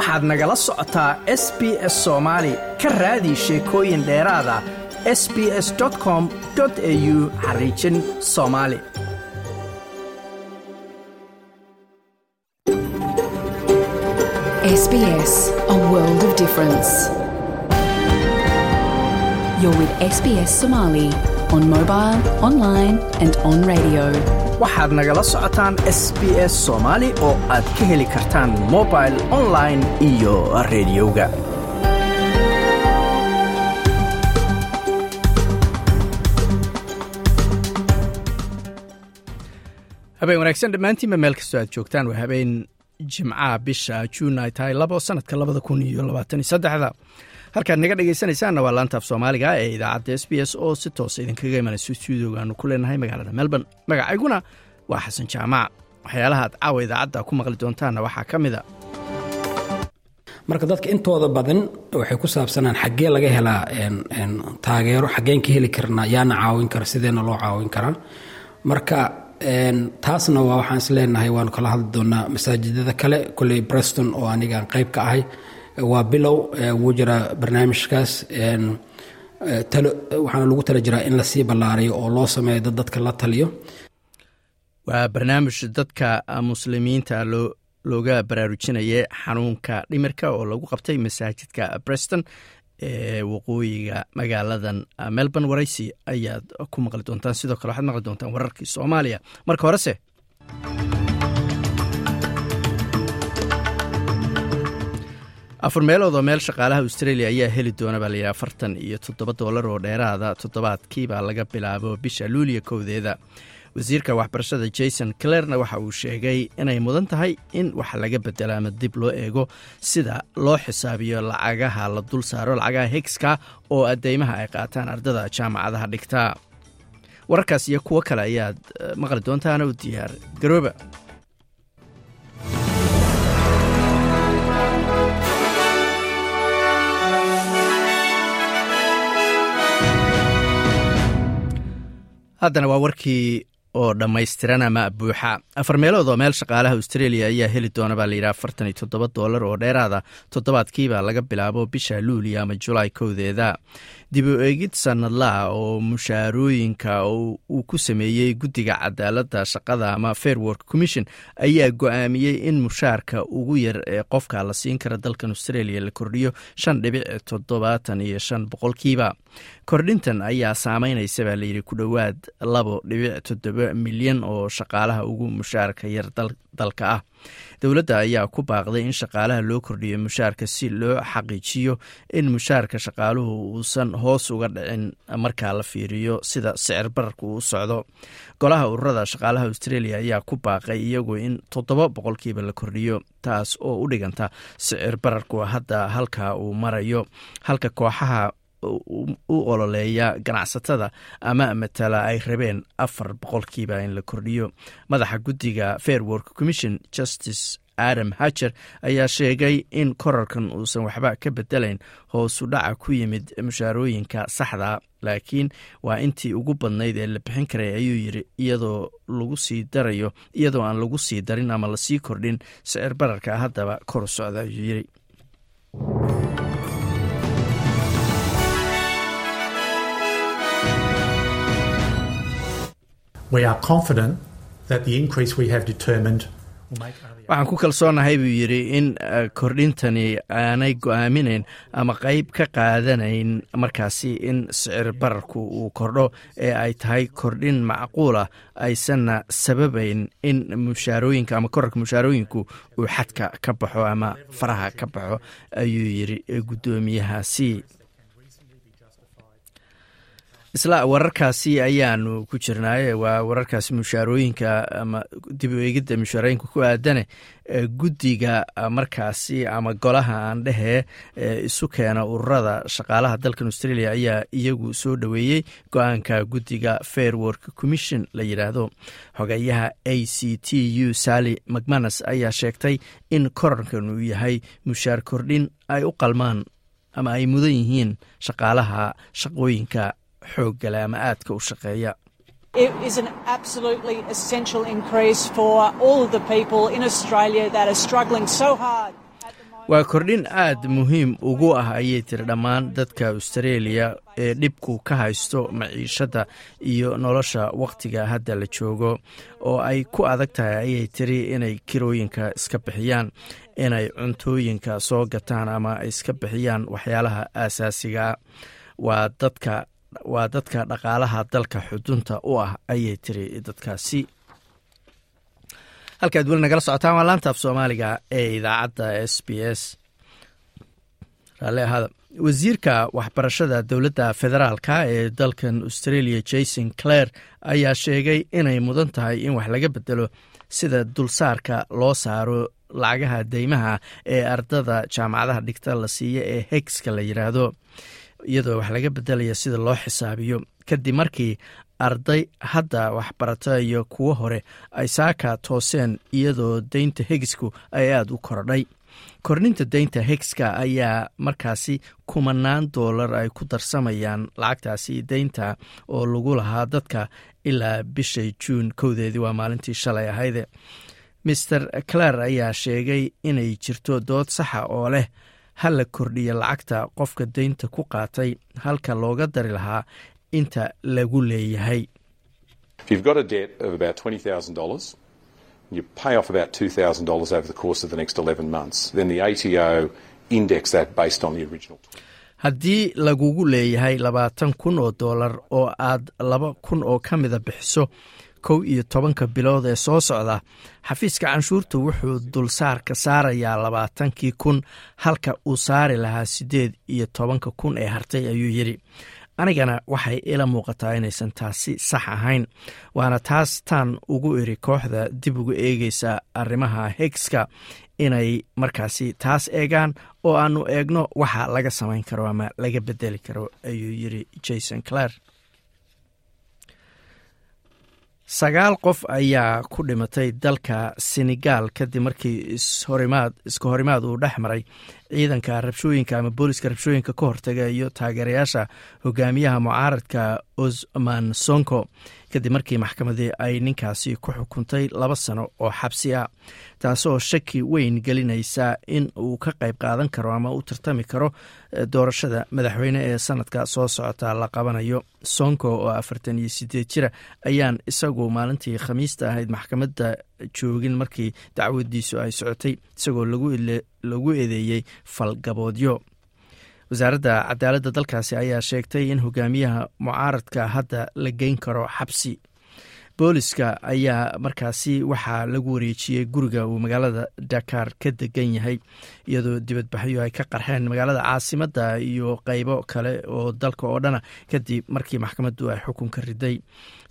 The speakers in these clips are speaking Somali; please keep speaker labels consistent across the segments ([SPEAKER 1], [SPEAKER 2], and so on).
[SPEAKER 1] waxaad nagala socotaa s b s soomaali ka raadi sheekooyin dheeraada s b s com au xariijin soomaali.
[SPEAKER 2] You're with SBS Somali on mobile, online, and on radio.
[SPEAKER 1] Waxaad nagala socotaan s b s soomaali oo aad ka heli kartaan mobil online iyo rediyoga habeen wanaagsan dhammaantiinba meel kastoo aad joogtaan. Waa habeen jimcaha bisha juun ay tahay labo sanadka labada kun iyo labaatan iyo saddexda halkaad naga dhegaysanaysaanna waa laantaaf soomaaliga ee idaacadda s b s oo si toosa idinkaga imanayso stuudioga aanu ku leenahay magaalada melbourne. Magacayguna waa xasan jaamac. Waxyaalaha aad caawa idaacadda ku maqli doontaanna waxaa ka mid a.
[SPEAKER 3] Marka dadka intooda badan waxay ku saabsanaan xaggee laga helaa taageero xaggeen ka heli karnaa yaana caawin kara sideena loo caawin karaa. Marka taasna waa waxaan is leenahay waanu kala hadli doonaa masaajidada kale koley breston oo anigaan qayb ka ahay waa bilow wuu jiraa barnaamijkaas waxaana lagu tala jiraa in la sii ballaariyo oo loo sameeyo dad dadka la taliyo.
[SPEAKER 1] Waa barnaamij dadka muslimiinta loo looga baraarujinaya xanuunka dhimirka oo lagu qabtay masaajidka breston ee waqooyiga magaaladan melbourne waraysi ayaad ku maqli doontaan sidoo kale waxaad maqli doontaan wararkii soomaaliya. Marka horese afar meelood oo meel shaqaalaha australia ayaa heli doona baa layidhi afartan iyo toddoba doolar oo dheeraada. Toddobaadkiibaa laga bilaabo bisha luuliya kowdeeda. Wasiirka waxbarashada jason clerna waxa uu sheegay inay mudan tahay in wax laga bedelo ama dib loo eego sida loo xisaabiyo lacagaha la dul saaro lacagaha higska oo adeymaha ay qaataan ardada jaamacadaha dhigtaa wararkaas iyo kuwo kale ayaad maqli doontaana u diyaar garooba haddana waa warkii oo dhammaystiran ama buuxa. Afar meelood oo meel shaqaalaha australia ayaa heli doona baa layidhi afartan iyo toddoba doolar oo dheeraada. Toddobaadkiiba laga bilaabo bisha luuliya ama julaay kowdeeda dib u eegid sanadlaha oo mushaarooyinka uu ku sameeyey guddiga cadaaladda shaqada ama fair work commission ayaa go'aamiyey in mushaarka ugu yar ee qofka la siin kara dalkan australia la kordhiyo shan dhibic toddobaatan iyo shan boqolkiiba. Kordhintan ayaa saameynaysa baa layidhi ku dhowaad labo dhibic toddoba milyan oo shaqaalaha ugu mushaarka yar dalka ah dowladda ayaa ku baaqday in shaqaalaha loo kordhiyo mushaarka si loo xaqiijiyo in mushaarka shaqaaluhu uusan hoos uga dhicin markaa la fiiriyo sida sicir bararka uu socdo. Golaha ururada shaqaalaha australia ayaa ku baaqay iyagu in toddoba boqolkiiba la kordhiyo taas oo u dhiganta sicir bararku hadda halka uu marayo. Halka kooxaha u ololeeya ganacsatada ama matala ay rabeen afar boqolkiiba in la kordhiyo. Madaxa guddiga fair work commission justice adam hajer ayaa sheegay in korarkan uusan waxba ka bedelayn hoosu dhaca ku yimid mushaarooyinka saxda laakiin waa intii ugu badnayd ee la bixin karay ayuu yiri iyadoo lagu sii darayo iyadoo aan lagu sii darin ama la sii kordhin sicir bararka haddaba kor socda ayuu yiri waxaan ku kalsoonahay buu yidhi in kordhintani aanay go'aaminayn ama qeyb ka qaadanayn markaasi in sicir bararku uu kordho ee ay tahay kordhin macquulah aysanna sababayn in mushaarooyinka ama korarka mushaarooyinku uu xadka ka baxo ama faraha ka baxo ayuu yidhi guddoomiyahaasi isla wararkaasi ayaanu ku jirnaaye. Waa wararkaasi mushaarooyinka ama dib u eegidda mushaarooyinka ku aadane guddiga markaasi ama golaha aan dhehee isu keena ururada shaqaalaha dalkan australia ayaa iyagu soo dhoweeyey go'aanka guddiga fair work commission la yidhaahdo xogeyaha a c t u sally macmanus ayaa sheegtay in korarkan uu yahay mushaar kordhin ay u qalmaan ama ay mudan yihiin shaqaalaha shaqooyinka xooggale ama aadka u shaqeeya.
[SPEAKER 4] It is an absolutely essential increase for all of the people in Australia that are struggling so hard.
[SPEAKER 1] waa kordhin aad muhiim ugu ah ayay tiri dhammaan dadka austareeliya ee dhibku ka haysto maciishadda iyo nolosha wakhtiga hadda la joogo. Oo ay ku adag tahay ayay tiri inay kirooyinka iska bixiyaan inay cuntooyinka soo gataan ama ay iska bixiyaan waxyaalaha aasaasigaa waa dadka waa dadka dhaqaalaha dalka xudunta u ah ayay tiri dadkaasi halkaad weli nagala socotaan waa laanta af soomaaliga ee idaacadda s b s. Raalli wasiirka waxbarashada dowladda federaalka ee dalkan australia jason clare ayaa sheegay inay mudan tahay in wax laga bedelo sida dulsaarka loo saaro lacagaha deymaha ee ardada jaamacadaha dhigta la siiya ee hegska la yidhaahdo iyadoo wax laga bedelaya sida loo xisaabiyo. Kadib markii arday hadda waxbarata iyo kuwo hore ay saaka tooseen iyadoo deynta hegisku ay aada u kordhay kordhinta deynta hegska ayaa markaasi kumanaan doolar ay ku darsamayaan lacagtaasi deynta oo lagu lahaa dadka ilaa bishay juun kowdeedii waa maalintii shalay ahayde master clare ayaa sheegay inay jirto dood saxa oo leh ha la kordhiya lacagta qofka deynta ku qaatay halka looga dari lahaa inta lagu leeyahay
[SPEAKER 5] you pay off about $2,000 over the course of the next 11 months. Then the ATO index that based on the original.
[SPEAKER 1] haddii lagugu leeyahay labaatan kun oo doolar oo aad laba kun oo ka mida bixiso kow iyo tobanka bilood ee soo socda xafiiska canshuurta wuxuu dulsaarka saarayaa labaatankii kun halka uu saari lahaa siddeed iyo tobanka kun ee hartay ayuu yidhi. Anigana waxay ila muuqataa inaysan taasi sax ahayn waana taas taan ugu iri kooxda dib uga eegeysa arrimaha hegska inay markaasi taas eegaan oo aanu eegno waxa laga samayn karo ama laga bedeli karo ayuu yiri jason clare sagaal qof ayaa ku dhimatay dalka senegal kadib markii ishorimaad iska horimaad uu dhex maray ciidanka rabshooyinka ama booliska rabshooyinka ka hortaga iyo taageerayaasha hogaamiyaha mucaaradka osman sonko. Kadib markii maxkamadii ay ninkaasi ku xukuntay laba sano oo xabsi ah taasoo shaki weyn gelinaysa in uu ka qayb qaadan karo ama u tartami karo doorashada madaxweyne ee sanadka soo socota la qabanayo. Sonko oo afartan iyo sideed jira ayaan isagu maalintii khamiista ahayd maxkamadda joogin markii dacwadiisu ay socotay isagoo lagu eedeeyey falgaboodyo. Wasaaradda cadaaladda dalkaasi ayaa sheegtay in hogaamiyaha mucaaradka hadda la geyn karo xabsi. Booliska ayaa markaasi waxaa lagu wareejiyey guriga uu magaalada dakar ka degan yahay iyadoo dibadbaxyo ay ka qarxeen magaalada caasimadda iyo qeybo kale oo dalka oo dhana kadib markii maxkamaddu ay xukunka riday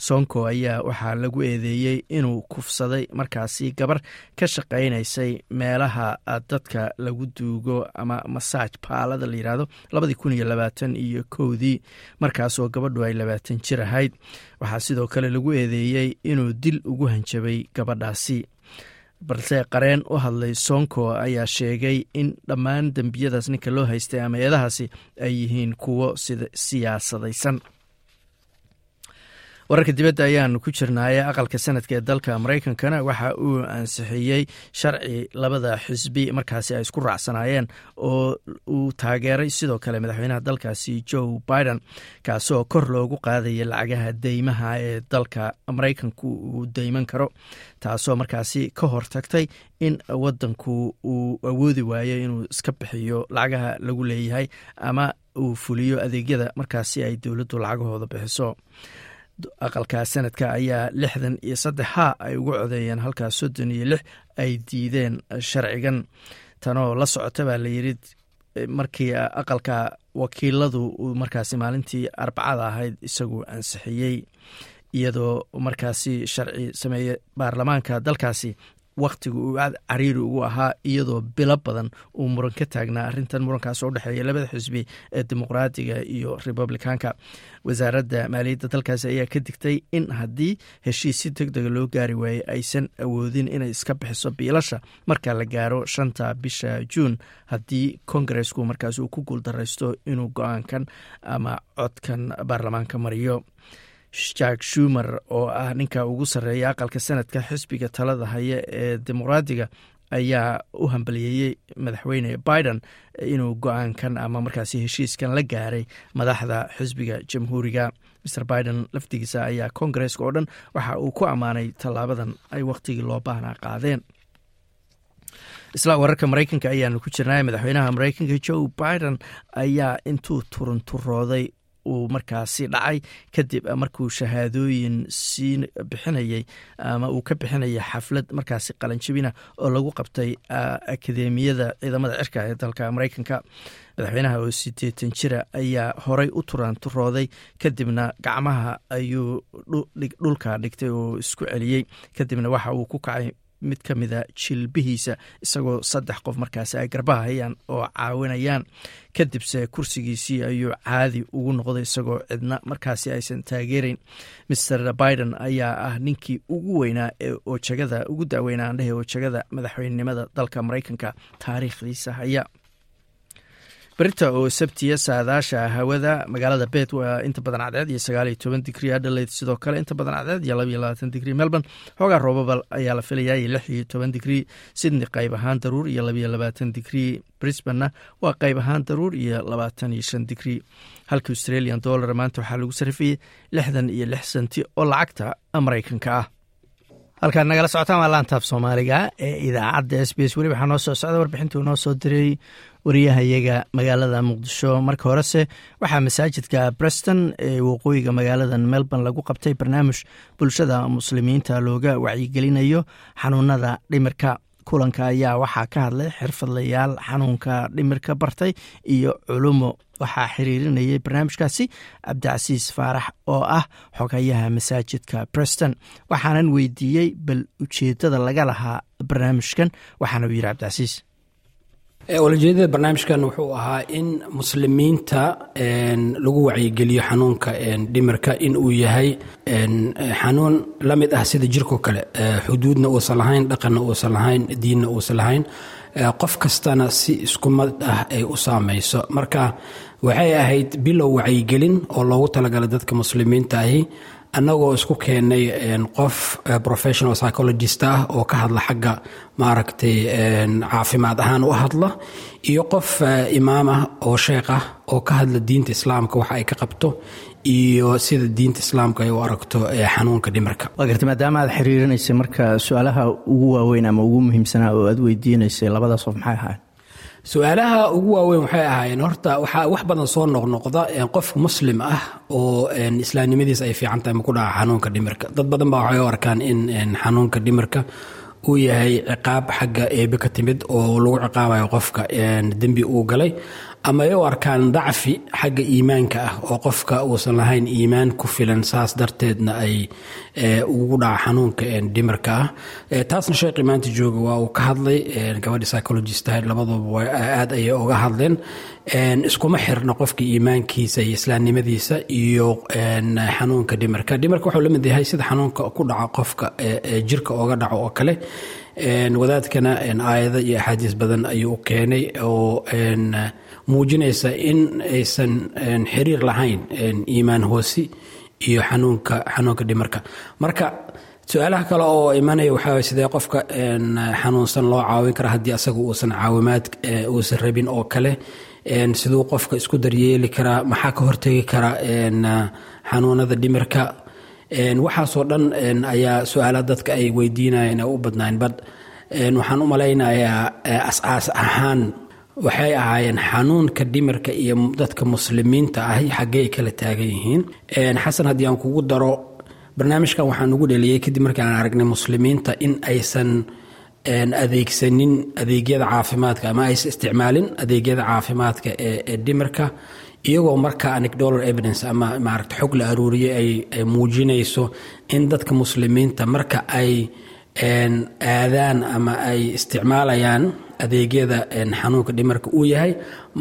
[SPEAKER 1] sonko ayaa waxaa lagu eedeeyey inuu kufsaday markaasi gabar ka shaqaynaysay meelaha dadka lagu duugo ama masaaj paalada la yidhaahdo labadii kun iyo labaatan iyo kowdii markaasoo gabadhu ay labaatan jir ahayd. Waxaa sidoo kale lagu eedeeyey inuu dil ugu hanjabay gabadhaasi. Balse qareen u hadlay sonko ayaa sheegay in dhammaan dembiyadaas ninka loo haystay ama eedahaasi ay yihiin kuwo siyaasadaysan wararka dibadda ayaanu ku jirnaaye aqalka sanadka ee dalka maraykankana waxa uu ansixiyey sharci labada xisbi markaasi ay isku raacsanaayeen oo uu taageeray sidoo kale madaxweynaha dalkaasi joe biden kaasoo kor loogu qaadaya lacagaha deymaha ee dalka maraykanku uu deyman karo taasoo markaasi ka hortagtay in wadanku uu awoodi waayo inuu iska bixiyo lacagaha lagu leeyahay ama uu fuliyo adeegyada markaasi ay dowladdu lacagahooda bixiso aqalka sanadka ayaa lixdan iyo saddex ha ay ugu codeeyeen halkaa soddon iyo lix ay diideen sharcigan. Tanoo la socota baa la yiri markii aqalka wakiiladu uu markaasi maalintii arbacada ahayd isagu ansixiyey. Iyadoo markaasi sharci sameeye baarlamaanka dalkaasi wakhtiga uu aad cariiri ugu ahaa iyadoo bilo badan uu muran ka taagnaa arrintan murankaas oo udhexeeya labada xisbi ee dimuqraadiga iyo republikaanka. Wasaaradda maaliyadda dalkaasi ayaa ka digtay in haddii heshiis si deg dega loo gaari waayey aysan awoodin inay iska bixiso biilasha marka la gaaro shanta bisha juun haddii kongaresku markaas uu ku guuldaraysto inuu go'aankan ama codkan baarlamaanka mariyo jack shumer oo ah ninka ugu sarreeya aqalka sanadka xisbiga talada haya ee dimuqraadiga ayaa u hambaliyeeyey madaxweyne biden inuu go'aankan ama markaasi heshiiskan la gaaray madaxda xisbiga jamhuuriga. Mr biden laftigiisa ayaa kongareska oo dhan waxa uu ku ammaanay tallaabadan ay wakhtigii loo baahnaa qaadeen. Isla wararka maraykanka ayaanu ku jirnay madaxweynaha maraykanka joe biden ayaa intuu turunturooday uu markaasi dhacay kadib markuu shahaadooyin sii bixinayay ama uu ka bixinayay xaflad markaasi qalanjabina oo lagu qabtay akademiyada ciidamada cirka ee dalka maraykanka madaxweynaha oo sideetan jira ayaa horay u turaanturooday kadibna gacmaha ayuu dhulka dhigtay oo isku celiyey kadibna waxa uu ku kacay mid ka mida jilbihiisa isagoo saddex qof markaasi ay garbaha hayaan oo caawinayaan. Kadibse kursigiisii ayuu caadi ugu noqday isagoo cidna markaasi aysan taageerayn. Master biden ayaa ah ninkii ugu weynaa ee oojagada ugu daaweynaa andhehe oojagada madaxweynenimada dalka maraykanka taariikhdiisa haya berita oo sabtiya saadaasha hawada magaalada bet waa inta badan cadceed iyo sagaal iyo toban digrii adelaide sidoo kale inta badan cadceed iyo laba iyo labaatan digrii melbourne xoogaa roobabal ayaa la filayaa iyo lix iyo toban digrii sydney qayb ahaan daruur iyo labaiyo labaatan digrii brisbanna waa qayb ahaan daruur iyo labaatan iyo shan digrii halka australian dollar maanta waxaa lagu sarifayey lixdan iyo lix senti oo lacagta maraykanka ah halkaad nagala socotaan waa laantaaf soomaaliga ee idaacadda s b s weli waxaa noo soo socda warbixintuu noo soo diray wariyahayaga magaalada muqdisho. Marka horese waxaa masaajidka breston ee waqooyiga magaalada melbourne lagu qabtay barnaamij bulshada muslimiinta looga wacyigelinayo xanuunada dhimirka kulanka ayaa waxaa ka hadlay xirfadlayaal xanuunka dhimirka bartay iyo culumo. Waxaa xiriirinayay barnaamijkaasi cabdicasiis faarax oo ah xogayaha masaajidka breston waxaanan weydiiyey bal ujeedada laga lahaa barnaamijkan waxaana uu yidhi cabdicasiis
[SPEAKER 3] walajeedada barnaamijkan wuxuu ahaa in muslimiinta lagu wacyigeliyo xanuunka dhimirka in uu yahay xanuun la mid ah sida jirko kale xuduudna uusan lahayn dhaqanna uusan lahayn diinna uusan lahayn qof kastana si isku mid ah ay u saamayso. Marka waxay ahayd bilow wacyigelin oo loogu talagalay dadka muslimiinta ahi annagoo isku keenay qof professional psychologist ah oo ka hadla xagga maaragtay caafimaad ahaan u hadla iyo qof imaam ah oo sheekh ah oo ka hadla diinta islaamka waxa ay ka qabto iyo sida diinta islaamka ay u aragto xanuunka dhimirka.
[SPEAKER 1] Waa garta maadaama aad xiriirinaysay marka su'aalaha ugu waaweyn ama ugu muhiimsanaa oo aad weydiinaysay labadaas qof maxay ahayd
[SPEAKER 3] su'aalaha ugu waaweyn waxay ahaayeen horta waxaa wax badan soo noqnoqda qof muslim ah oo islaamnimadiisa ay fiican tahay ma ku dhaca xanuunka dhimirka. Dad badan baa waxay u arkaan in xanuunka dhimirka uu yahay ciqaab xagga eebe ka timid oo lagu ciqaabayo qofka dembi uu galay ama ay u arkaan dacfi xagga iimaanka ah oo qofka uusan lahayn iimaan ku filan saas darteedna ay ugu dhaca xanuunka dhimirka ah. Taasna sheekhi maanta jooga waa uu ka hadlay gabadhi psychologist ahayd labaduba aad ayay uga hadleen. Iskuma xirna qofka iimaankiisa iyo islaamnimadiisa iyo xanuunka dhimirka. Dhimirka wuxuu la mid yahay sida xanuunka ku dhaca qofka jirka ooga dhaco oo kale. Wadaadkana aayado iyo axaadiis badan ayuu u keenay oo muujinaysa in aysan xiriir lahayn iimaan hoosi iyo xanuunka xanuunka dhimirka. Marka su'aalaha kale oo imanaya waxaa sidee qofka xanuunsan loo caawin kara haddii asaga uusan caawimaad uusan rabin oo kale siduu qofka isku daryeeli karaa maxaa ka hortegi kara xanuunada dhimirka? Waxaasoo dhan ayaa su'aala dadka ay weydiinayeen u badnaan bad waxaan u malaynayaa as-aas ahaan waxay ahaayeen xanuunka dhimirka iyo dadka muslimiinta ahi xaggey kala taagan yihiin. Xasan haddii aan kugu daro barnaamijkan waxaan ugu dheliyey kadib markii aan aragnay muslimiinta in aysan adeegsanin adeegyada caafimaadka ama aysan isticmaalin adeegyada caafimaadka ee dhimirka iyagoo marka anecdolar evidence ama maarata xog la aruuriyey ay muujinayso in dadka muslimiinta marka ay aadaan ama ay isticmaalayaan adeegyada xanuunka dhimarka uu yahay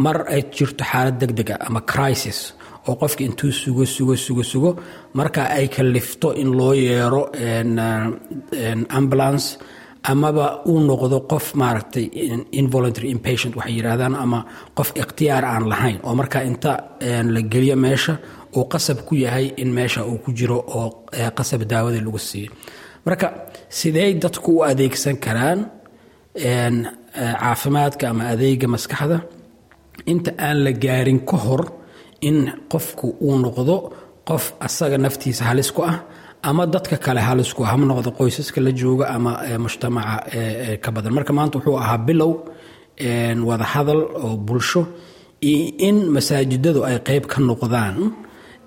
[SPEAKER 3] mar ay jirto xaalad deg dega ama crisis oo qofka intuu sugo sugo sugo sugo marka ay kalifto in loo yeero ambulance amaba uu noqdo qof maaragtay involuntary impatient waxay yidhaahdaan ama qof ikhtiyaar aan lahayn oo marka inta la geliyo meesha uu qasab ku yahay in meesha uu ku jiro oo qasab daawada lagu siiyo. Marka sidey dadku u adeegsan karaan caafimaadka ama adeega maskaxda inta aan la gaarin ka hor in qofku uu noqdo qof asaga naftiisa halis ku ah ama dadka kale halis ku ah hama noqdo qoysaska la jooga ama mujtamaca ka badan. Marka maanta wuxuu ahaa bilow wada hadal oo bulsho iyo in masaajidadu ay qeyb ka noqdaan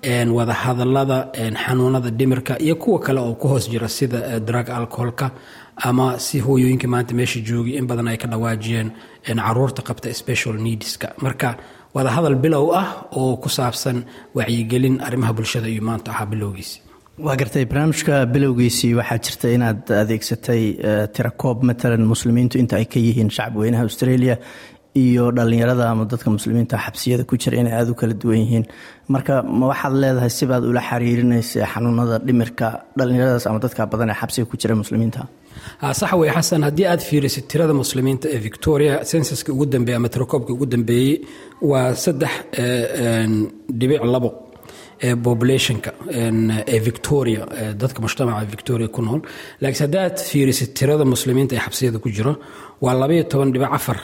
[SPEAKER 3] wada hadalada xanuunada dhimirka iyo kuwa kale oo ku hoos jira sida drug alcoholka ama si hooyooyinka maanta meesha joogay in badan ay ka dhawaajiyeen carruurta qabta special needska. Marka wada hadal bilow ah oo ku saabsan wacyigelin arrimaha bulshada iyo maanta ahaa bilowgiisi.
[SPEAKER 1] Waa gartay barnaamijka bilowgiisii waxaa jirta inaad adeegsatay tirakoob matalan muslimiintu inta ay ka yihiin shacab weynaha australia iyo dhalinyarada ama dadka muslimiinta xabsiyada ku jira inay aada u kala duwan yihiin. Marka ma waxaad leedahay sibaad ula xiriirinaysa xanuunada dhimirka dhalinyaradaas ama dadka badan ee xabsiga ku jira muslimiinta?
[SPEAKER 3] Sax wey xasan haddii aad fiirisid tirada muslimiinta ee victoria sensaska ugu dambeeyey ama tirakoobka ugu dambeeyey waa saddex dhibic labo populationka ee victoria dadka mujtamaca victoria ku nool. Laakiin haddaad fiirisid tirada muslimiinta ee xabsiyada ku jiro waa labayo toban dhibic afar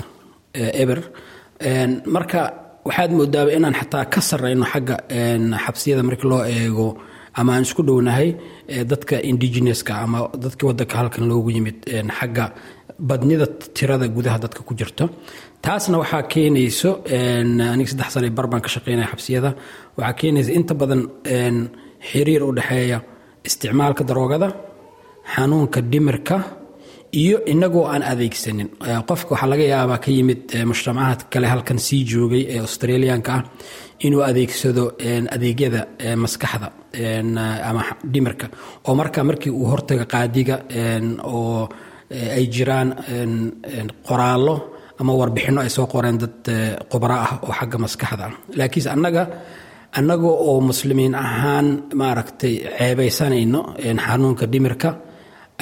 [SPEAKER 3] eber. Marka waxaad moodaaba inaan xataa ka sarayno xagga xabsiyada marka loo eego ama aan isku dhownahay dadka indigenouska ama dadka wadanka halkan loogu yimid xagga badnida tirada gudaha dadka ku jirto. Taasna waxaa keenayso aniga saddex sana barbaan ka shaqeynaya xabsiyada. Waxaa keenaysa inta badan xiriir u dhexeeya isticmaalka daroogada xanuunka dhimirka iyo inagoo aan adeegsanin. Qofka waxaa laga yaabaa ka yimid mujtamacaad kale halkan sii joogay ee australianka ah inuu adeegsado adeegyada maskaxda ama dhimirka. Oo marka markii uu hortaga qaadiga oo ay jiraan qoraallo ama warbixinno ay soo qoreen dad khubra ah oo xagga maskaxda ah. Laakiinse annaga annaga oo muslimiin ahaan maaragtay ceebaysanayno xanuunka dhimirka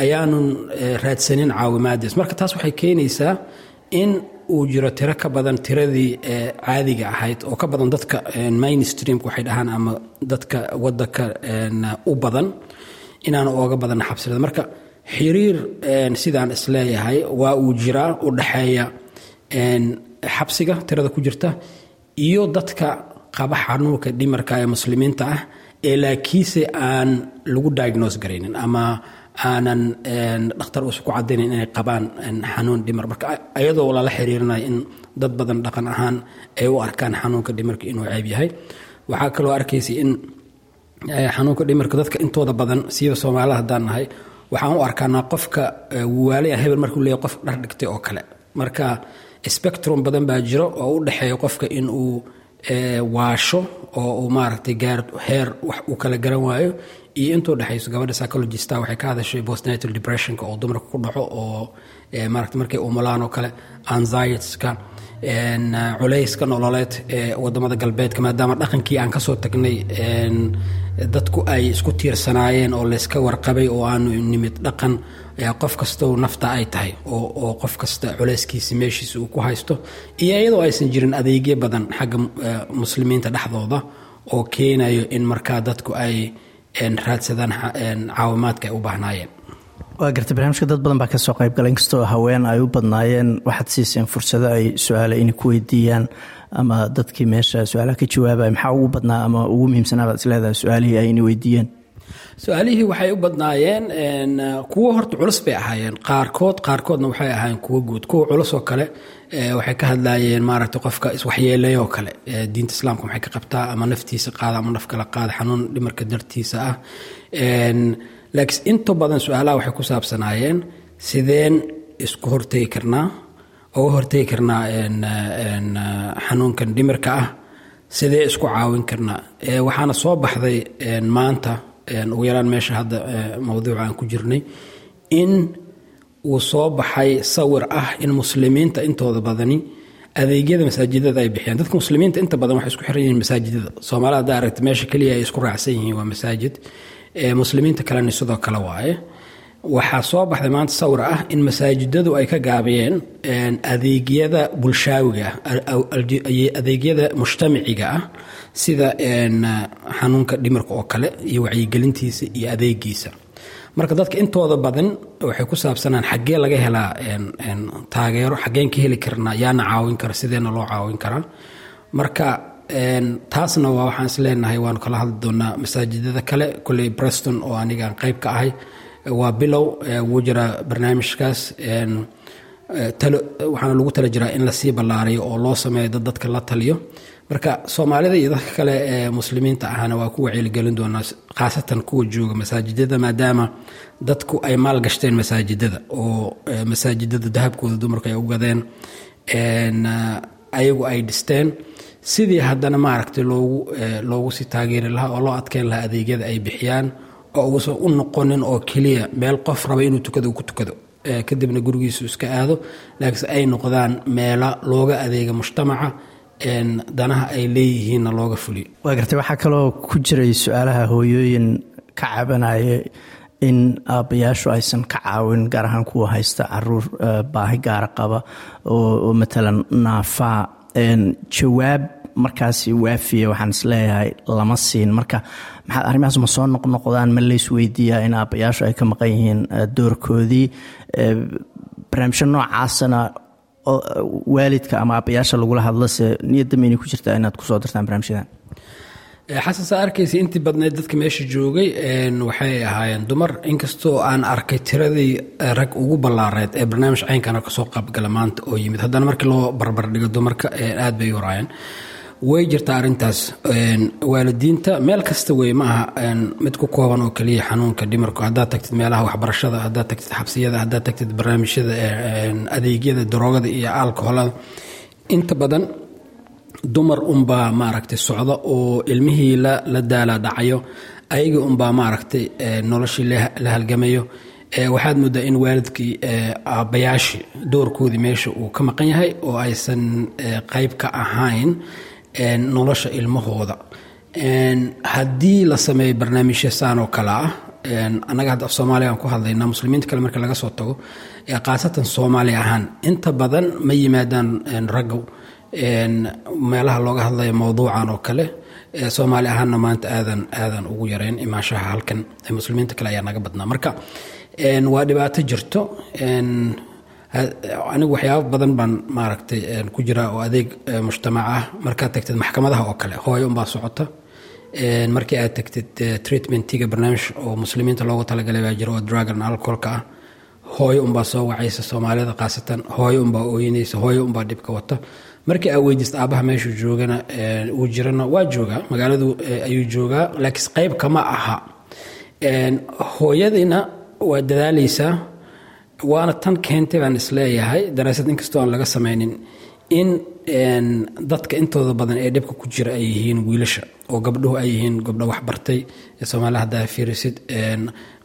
[SPEAKER 3] ayaanun raadsanin caawimaadaas marka taas waxay keenaysaa in uu jiro tiro ka badan tiradii caadiga ahayd oo ka badan dadka mainstreamka waxay dhahaan ama dadka wadanka u badan inaan ooga badan xabsirada marka xiriir sidaan is leeyahay waa uu jiraa u dhaxeeya xabsiga tirada ku jirta iyo dadka qaba xanuunka dhimarka ee muslimiinta ah ee laakiinse aan lagu diagnose garaynin ama aanan dhakhtar uusa ku cadaynayn inay qabaan xanuun dhimar marka ayadoo lala xiriirinayo in dad badan dhaqan ahaan ay u arkaan xanuunka dhimarka inuu ceeb yahay. Waxaa kaloo arkaysa in xanuunka dhimarka dadka intooda badan siiba soomaalida haddaan nahay waxaan u arkaanaa qofka waalaya hebel markuu leeyahy qof dhar dhigtay oo kale. Marka spectrum badan baa jiro oo u dhexeeya qofka in uu waasho oo uu maaragtay gaar heer wax uu kala garan waayo iyo intuu dhexayso gabadha psychologista waxay ka hadashay postnatal depressionka oo dumarka ku dhaco oo maaragta markay umulaan oo kale anxietyska culayska nololeed ee waddamada galbeedka maadaama dhaqankii aan ka soo tagnay dadku ay isku tiirsanaayeen oo layska warqabay oo aanu nimid dhaqan qof kastoo nafta ay tahay oo qof kasta culayskiisa meeshiisa uu ku haysto. Iyo iyadoo aysan jirin adeegyo badan xagga muslimiinta dhexdooda oo keenayo in markaa dadku ay raadsadaan caawimaadka ay u baahnaayeen.
[SPEAKER 1] Waa gartay barnaamijka dad badan baa ka soo qaybgala inkastoo haween ay u badnaayeen waxaad siiseen fursado ay su'aale inay ku weydiiyaan ama dadkii meesha su'aalaha ka jawaabaya maxaa ugu badnaa ama ugu muhiimsanaa baad isleedahay su'aalihii ayna weydiiyeen
[SPEAKER 3] su'aalihii waxay u badnaayeen kuwo horta culus bay ahaayeen. Qaarkood qaarkoodna waxay ahaayeen kuwo guud. Kuwa culus oo kale waxay ka hadlaayeen maaragta qofka iswaxyeelay oo kale. Diinta islaamka maxay ka qabtaa ama naftiisa qaada ama naf kala qaada xanuun dhimarka dartiisa ah. Laakiin inta badan su'aalaha waxay ku saabsanaayeen sideen isku hortegi karnaa uga hortegi karnaa xanuunkan dhimirka ah sidee isku caawin karnaa. Waxaana soo baxday maanta ugu yaraan meesha hadda mowduuca aan ku jirnay. In uu soo baxay sawir ah in muslimiinta intooda badani adeegyada masaajidada ay bixiyaan. Dadka muslimiinta inta badan waxay isku xiran yihiin masaajidada. Soomaalida hadda aragta meesha keliya ay isku raacsan yihiin waa masaajid. Muslimiinta kalena sidoo kale waaye. Waxaa soo baxday maanta sawir ah in masaajidadu ay ka gaabiyeen adeegyada bulshaawiga ah adeegyada mujtamiciga ah sida xanuunka dhimirka oo kale iyo wacyigelintiisa iyo adeegiisa marka dadka intooda badan waxay ku saabsanaan xaggee laga helaa taageero xaggeen ka heli karnaa yaana caawin kara sideena loo caawin karaa. Marka taasna waa waxaan is waanu kala hadli doonaa masaajidada kale. Kulley breston oo anigaan qayb ka ahay waa bilow wuu jiraa barnaamijkaas waxaana lagu tala jiraa in la sii ballaariyo oo loo sameeyo dad dadka la taliyo marka soomaalida iyo dadka kale ee muslimiinta ahna waa ku wacyigelin doonaa khaasatan kuwa jooga masaajidada maadaama dadku ay maal gashteen masaajidada oo masaajidada dahabkooda dumarku ay u gadeen ayagu ay dhisteen. Sidii haddana maaragtay loogu loogu sii taageeri lahaa oo loo adkeyn lahaa adeegyada ay bixiyaan oo uusan u noqonin oo keliya meel qof raba inuu tukado ku tukado kadibna gurigiisu iska aado. Laakiinse ay noqdaan meelo looga adeega mujtamaca danaha ay leeyihiinna looga fuliyo
[SPEAKER 1] waa gartay waxaa kaloo ku jiray su'aalaha hooyooyin ka cabanaya in aabbayaashu aysan ka caawin gaar ahaan kuwa haysta carruur baahi gaara qaba oo matalan naafaa jawaab markaasi waafiya waxaan is leeyahay lama siin. Marka maxaad arrimahaas ma soo noqnoqdaan ma lays weydiiyaa in aabbayaashu ay ka maqan yihiin doorkoodii? Barnaamijyo noocaasana waalidka ama aabbayaasha lagula hadlose niyadda maynay ku jirtaa inaad ku soo dartaan barnaamijyadan
[SPEAKER 3] xasan saa arkaysa intii badnayd dadka meesha joogay waxay ahaayeen dumar. Inkastoo aan arkay tiradii rag ugu ballaareed ee barnaamij caynkana ka soo qaybgala maanta oo yimid. Haddana markii loo barbardhigo dumarka aad bay horaayeen way jirtaa arrintaas waalidiinta meel kasta wey ma aha mid ku kooban oo keliya xanuunka dhimarku haddaad tagtid meelaha waxbarashada haddaad tagtid xabsiyada haddaad tagtid barnaamijyada adeegyada daroogada iyo alkoholada. Inta badan dumar unbaa maaragtay socda oo ilmihii la daala dhacayo ayagii unbaa maaragtay noloshii la halgamayo. Waxaad moodaa in waalidkii aabbayaashii doorkoodii meesha uu ka maqan yahay oo aysan qayb ka ahayn nolosha ilmahooda. Haddii la sameeyo barnaamijya saan oo kale ah annaga hadda af soomaaliya aan ku hadlaynaa muslimiinta kale marka laga soo tago khaasatan soomaali ahaan inta badan ma yimaadaan ragga meelaha looga hadlayo mowduucan oo kale soomaali ahaanna maanta aadan aadan ugu yareyn imaashaha halkan muslimiinta kale ayaa naga badnaa. Marka waa dhibaato jirto anigu waxyaaba badan baan maaragtay ku jiraa oo adeeg mujtamac ah. Markaad tagtid maxkamadaha oo kale hooyo unbaa socota. Markii aad tagtid treatmentiga barnaamij oo muslimiinta loogu talagalay baa jira oo dragon alcoholka ah hooyo unbaa soo wacaysa soomaalida khaasatan hooyo unbaa ooyinaysa hooyo unbaa dhibka wata. Markii aa weydiista aabaha meeshuu joogana uu jirana waa joogaa magaaladu ayuu joogaa laakiin qayb kama aha. Hooyadiina waa dadaaleysaa waana tan keentay baan is leeyahay daraasad inkastoo aan laga samaynin in dadka intooda badan ee dhibka ku jira ay yihiin wiilasha oo gabdhuhu ay yihiin gabdho waxbartay soomaaliya haddaa fiirisid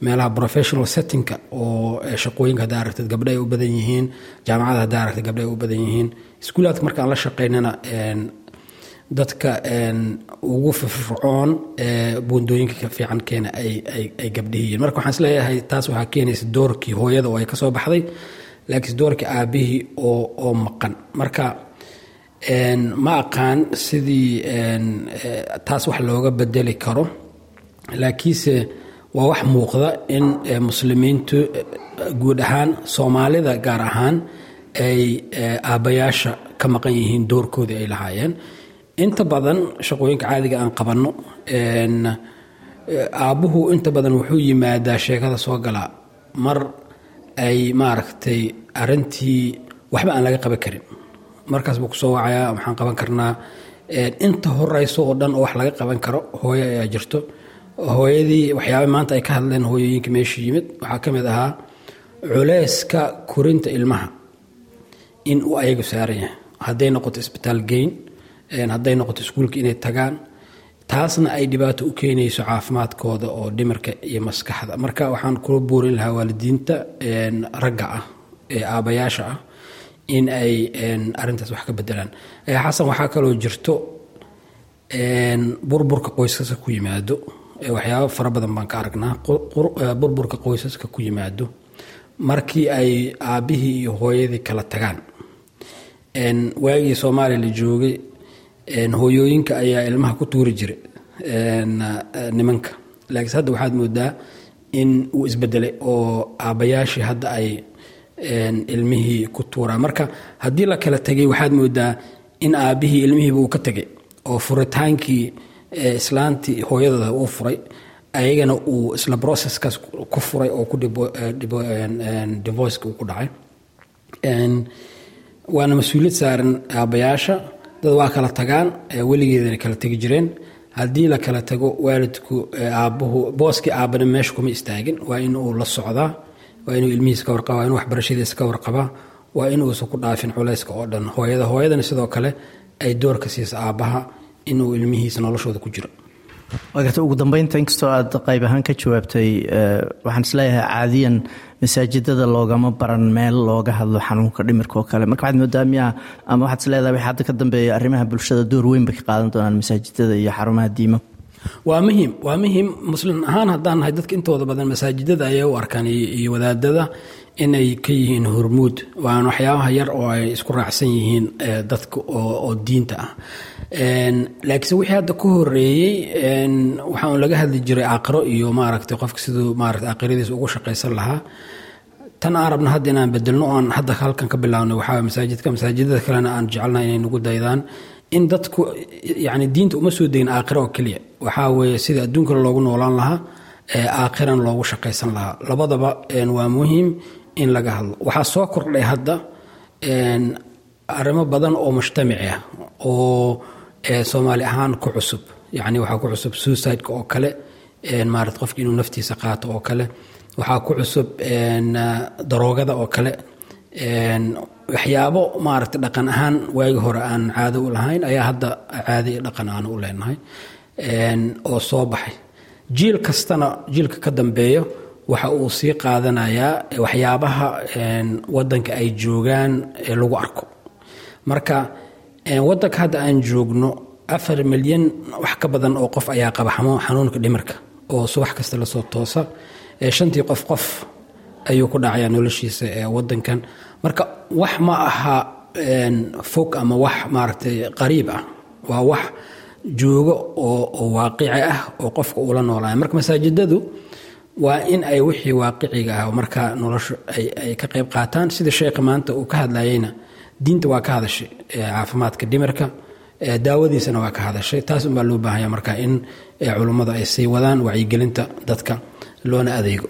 [SPEAKER 3] meelaha professional settingka oo shaqooyinka haddaa aragtid gabdho ay u badan yihiin jaamacada haddaa aragtid gabdho ay u badan yihiin. Iskuulaadka markaan la shaqaynana dadka ugu firfircoon buundooyinka ka fiican keena ay gabdhihiyiin marka waxaan is leeyahay taas waxaa keenaysa doorkii hooyada oo ay ka soo baxday laakiin doorkii aabihii oo maqan. Marka ma aqaan sidii taas wax looga bedeli karo laakiinse waa wax muuqda in muslimiintu guud ahaan soomaalida gaar ahaan ay aabbayaasha ka maqan yihiin doorkoodii ay lahaayeen inta badan shaqooyinka caadiga aan qabanno aabbuhu inta badan wuxuu yimaadaa sheekada soo galaa mar ay maaragtay arintii waxba aan laga qaban karin. Markaas buu ku soo wacayaa waxaan qaban karnaa inta horeyso oo dhan oo wax laga qaban karo hooyo ayaa jirto. Hooyadii waxyaaba maanta ay ka hadleen hooyooyinka meesha yimid. Waxaa ka mid ahaa culeyska korinta ilmaha in uu ayagu saaran yahay hadday noqoto isbitaal geyn hadday noqoto iskuulka inay tagaan. Taasna ay dhibaato u keenayso caafimaadkooda oo dhimirka iyo maskaxda. Marka waxaan kula buurin lahaa waalidiinta ragga ah ee aabbayaasha ah in ay arintaas wax ka bedelaan xasan waxaa kaloo jirto burburka qoysaska ku yimaado. Waxyaaba fara badan baan ka aragnaa. Burburka qoysaska ku yimaado markii ay aabbihii iyo hooyadii kala tagaan. Waagii soomaaliya la joogay hooyooyinka ayaa ilmaha ku tuuri jiray nimanka. Laakiinse hadda waxaad moodaa in uu isbedelay oo aabbayaashii hadda ay ilmihii ku tuuraan marka haddii la kala tegay waxaad moodaa in aabbihii ilmihiiba uu ka tegay oo furitaankii islaantii hooyadooda uu furay ayagana uu isla processkaas ku furay oo ku divorceka uu ku dhacay. Waana mas'uuliyad saaran aabbayaasha dad waa kala tagaan weligeedana kala tegi jireen. Haddii la kala tago waalidku aabbuhu booskii aabbana meesha kuma istaagin. Waa in uu la socdaa waa inuu ilmihiisa ka warqaba waa inuu waxbarashadiisa ka warqabaa waa inuusan ku dhaafin culayska oo dhan. Hooyada hooyadana sidoo kale ay doorka siisa aabbaha inuu ilmihiisa noloshooda ku jiro
[SPEAKER 1] waa garta ugu dambeynta inkastoo aad qayb ahaan ka jawaabtay waxaan is leeyahay caadiyan masaajidada loogama baran meel looga hadlo xanuunka dhimirka oo kale. Marka waxaad moodaa miyaa ama waxaad isleedahay waxa hadda ka dambeeya arrimaha bulshada door weyn bay ka qaadan doonaan masaajidada iyo xarumaha diimo
[SPEAKER 3] waa muhiim waa muhiim. Muslim ahaan haddaan nahay dadka intooda badan masaajidada ayay u arkaan iyo wadaadada inay ka yihiin hormuud. Waan waxyaabaha yar oo ay isku raacsan yihiin dadka oo diinta ah laakiinse wixii hadda ka horeeyey waxaan laga hadli jiray aakhiro iyo maaragtay qofka siduu maarata aakhiradiisa ugu shaqaysan lahaa. Tan aan rabna hadda inaan bedelno oan hadda halkan ka bilaabnay waxaa masaajidka. Masaajidada kalena aan jecelnahay inay nagu daydaan. In dadku yani diinta uma soo degin aakhiro oo keliya. Waxaa weeye sida adduunkana loogu noolaan lahaa aakhiran loogu shaqaysan lahaa. Labadaba waa muhiim in laga hadlo. Waxaa soo kordhay hadda arrimo badan oo mujtamaci ah oo soomaali ahaan ku cusub. Yani waxaa ku cusub suicideka oo kale maarata qofki inuu naftiisa qaato oo kale. Waxaa ku cusub daroogada oo kale. Waxyaabo maaragta dhaqan ahaan waagi hore aan caado u lahayn ayaa hadda caado dhaqan aan u leenahay oo soo baxay. Jiil kastana jiilka ka dambeeyo waxa uu sii qaadanayaa waxyaabaha wadanka ay joogaan lagu arko. Marka wadanka hadda aan joogno afar milyan wax ka badan oo qof ayaa qaba xanuunka dhimirka oo subax kasta la soo toosa. Shantii qof qof ayuu ku dhacayaa noloshiisa ee wadankan. Marka wax ma aha fog ama wax maaragtay qariib ah. Waa wax joogo oo waaqici ah oo qofka uula noolaya marka masaajidadu waa in ay wixii waaqiciga ah marka noloshu ay ka qayb qaataan. Sida sheekha maanta uu ka hadlayeyna diinta waa ka hadashay caafimaadka dhimirka daawadiisana waa ka hadashay. Taas unbaa loo baahanya marka in culummadu ay sii wadaan wacyigelinta dadka loona adeego.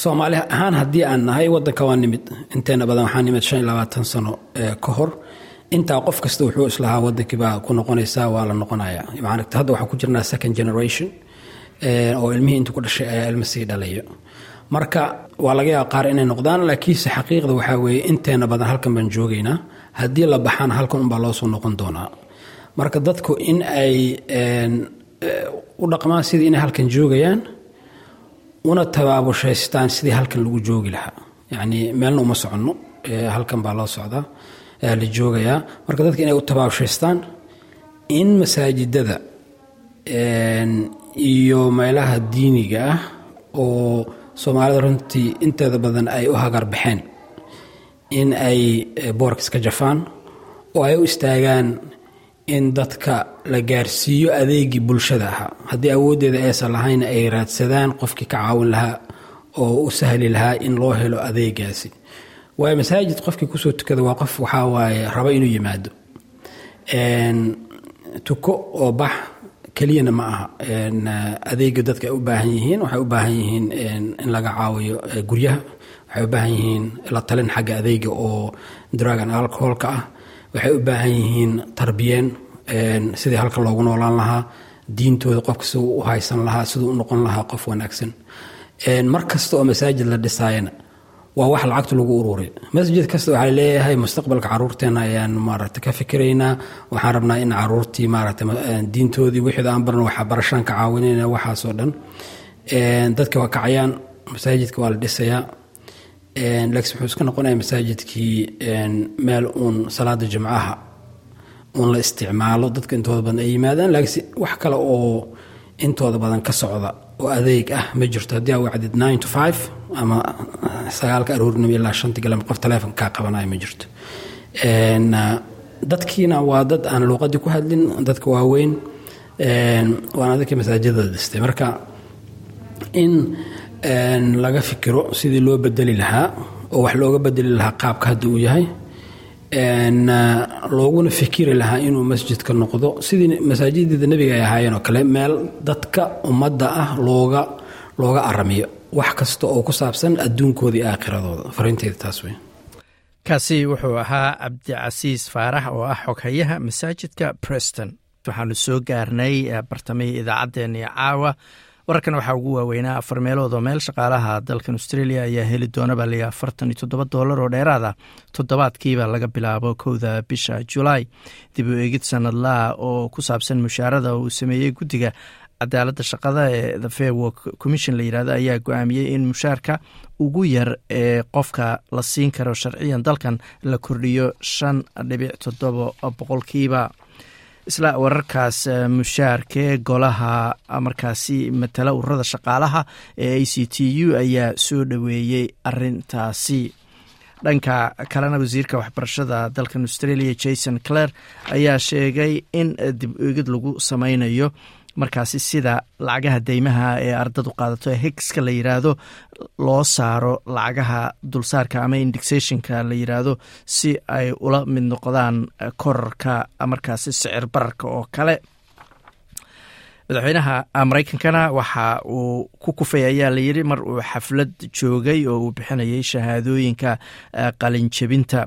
[SPEAKER 3] Soomaali ahaan haddii aan nahay wadanka waa nimid. Inteena badan waxaa nimid shan iyo labaatan sano ka hor. Intaa qof kasta wuxuu islahaa wadankii baa ku noqonaysaa waa la noqonaya hadda waxaan ku jirnaa second generation oo ilmihii inta ku dhashay ayaa ilma sii dhalayo marka waa laga yaaba qaar inay noqdaan laakiinse xaqiiqda waxaa weeye inteena badan halkan baan joogaynaa haddii la baxaan halkan unbaa loo noqon doonaa. Marka dadku in ay u dhaqmaan sidii inay halkan joogayaan una tabaabushaystaan sidii halkan lagu joogi lahaa. Yacni meelna uma soconno halkan baa loo socdaa la joogayaa. Marka dadka inay u tabaabushaystaan in masaajidada iyo meelaha diiniga ah oo soomaalida runtii inteeda badan ay u hagar baxeen in ay boorka iska jafaan oo ay u istaagaan in dadka la gaarsiiyo adeegii bulshada ahaa. Haddii awooddeeda aysan lahayna ay raadsadaan qofkii ka caawin lahaa oo u sahli lahaa in loo helo adeegaasi. Waayo masaajid qofkii ku soo tukada waa qof waxaa waaye raba inuu yimaado. Tuko oo bax keliyana ma aha. Adeega dadka ay u baahan yihiin waxay u baahan yihiin in laga caawiyo guryaha. Waxay u baahan yihiin la talin xagga adeega oo dragon alcoholka ah. Waxay u baahan yihiin tarbiyeen sidii halka loogu noolaan lahaa. Diintooda qofka siduu u haysan lahaa siduu u noqon lahaa qof wanaagsan. Mar kasta oo masaajid la dhisaayana waa wax lacagta lagu ururay masjid kasta waxaa leeyahay mustaqbalka caruurteena ayaan maarata ka fikiraynaa waxaan rabnaa in caruurtii maarata diintoodii wixii aan barno waxa barashaan ka caawinayna waxaasoo dhan. Dadka waa kacayaan masaajidka waa la dhisayaa laakiin wuxuu iska noqonaya masaajidkii meel uun salaada jimcaha uun la isticmaalo dadka intooda badan ay yimaadaan. Laakiin wax kale oo intooda badan ka socda oo adeeg ah ma jirto. Haddii aa wacdid nine to five ama sagaalka aroornimo ilaa shanta galab qof taleefon qabanaya ma jirto. Dadkiina waa dad aan luuqadii ku hadlin dadka waaweyn waana dadkii masaajidada dhistay marka in laga fikiro sidii loo bedeli lahaa oo wax looga bedeli lahaa qaabka hadda uu yahay looguna fikiri lahaa inuu masjidka noqdo. Sidii masaajidada nebiga ay ahaayeen oo kale meel dadka ummadda ah looga looga aramiyo wax kasta oo ku saabsan adduunkooda iyo aakhiradooda fariinteeda taas wey
[SPEAKER 1] kaasi wuxuu ahaa cabdicasiis faarax oo ah xoghayaha masaajidka preston. Waxaanu soo gaarnay bartamihii idaacaddeenii caawa. Wararkan waxaa ugu waaweynaa afar meelood oo meel shaqaalaha dalkan australia ayaa heli doona baa layihi afartan iyo toddoba doolar oo dheeraada. Toddobaadkiiba laga bilaabo kowda bisha julaay dib u eegid sanadlaha oo ku saabsan mushaarada uu sameeyey guddiga cadaaladda shaqada ee the fair work commission la yiraahdo ayaa go'aamiyey in mushaarka ugu yar ee qofka la siin karo sharciyan dalkan la kordhiyo shan dhibic toddoba boqolkiiba isla wararkaas mushaarkee golaha markaasi matala ururada shaqaalaha ee a c t u ayaa soo dhoweeyey arintaasi dhanka kalena wasiirka waxbarashada dalkan australia jason clare ayaa sheegay in dib eegid lagu sameynayo markaasi sida lacagaha deymaha ee ardadu qaadato ee higska la yiraahdo loo saaro lacagaha dulsaarka ama indexationka la yiraahdo si ay ula mid noqdaan korarka markaasi sicir bararka oo kale. Madaxweynaha mareykankana waxa uu ku kufay ayaa layiri mar uu xaflad joogay oo uu bixinayay shahaadooyinka qalinjebinta.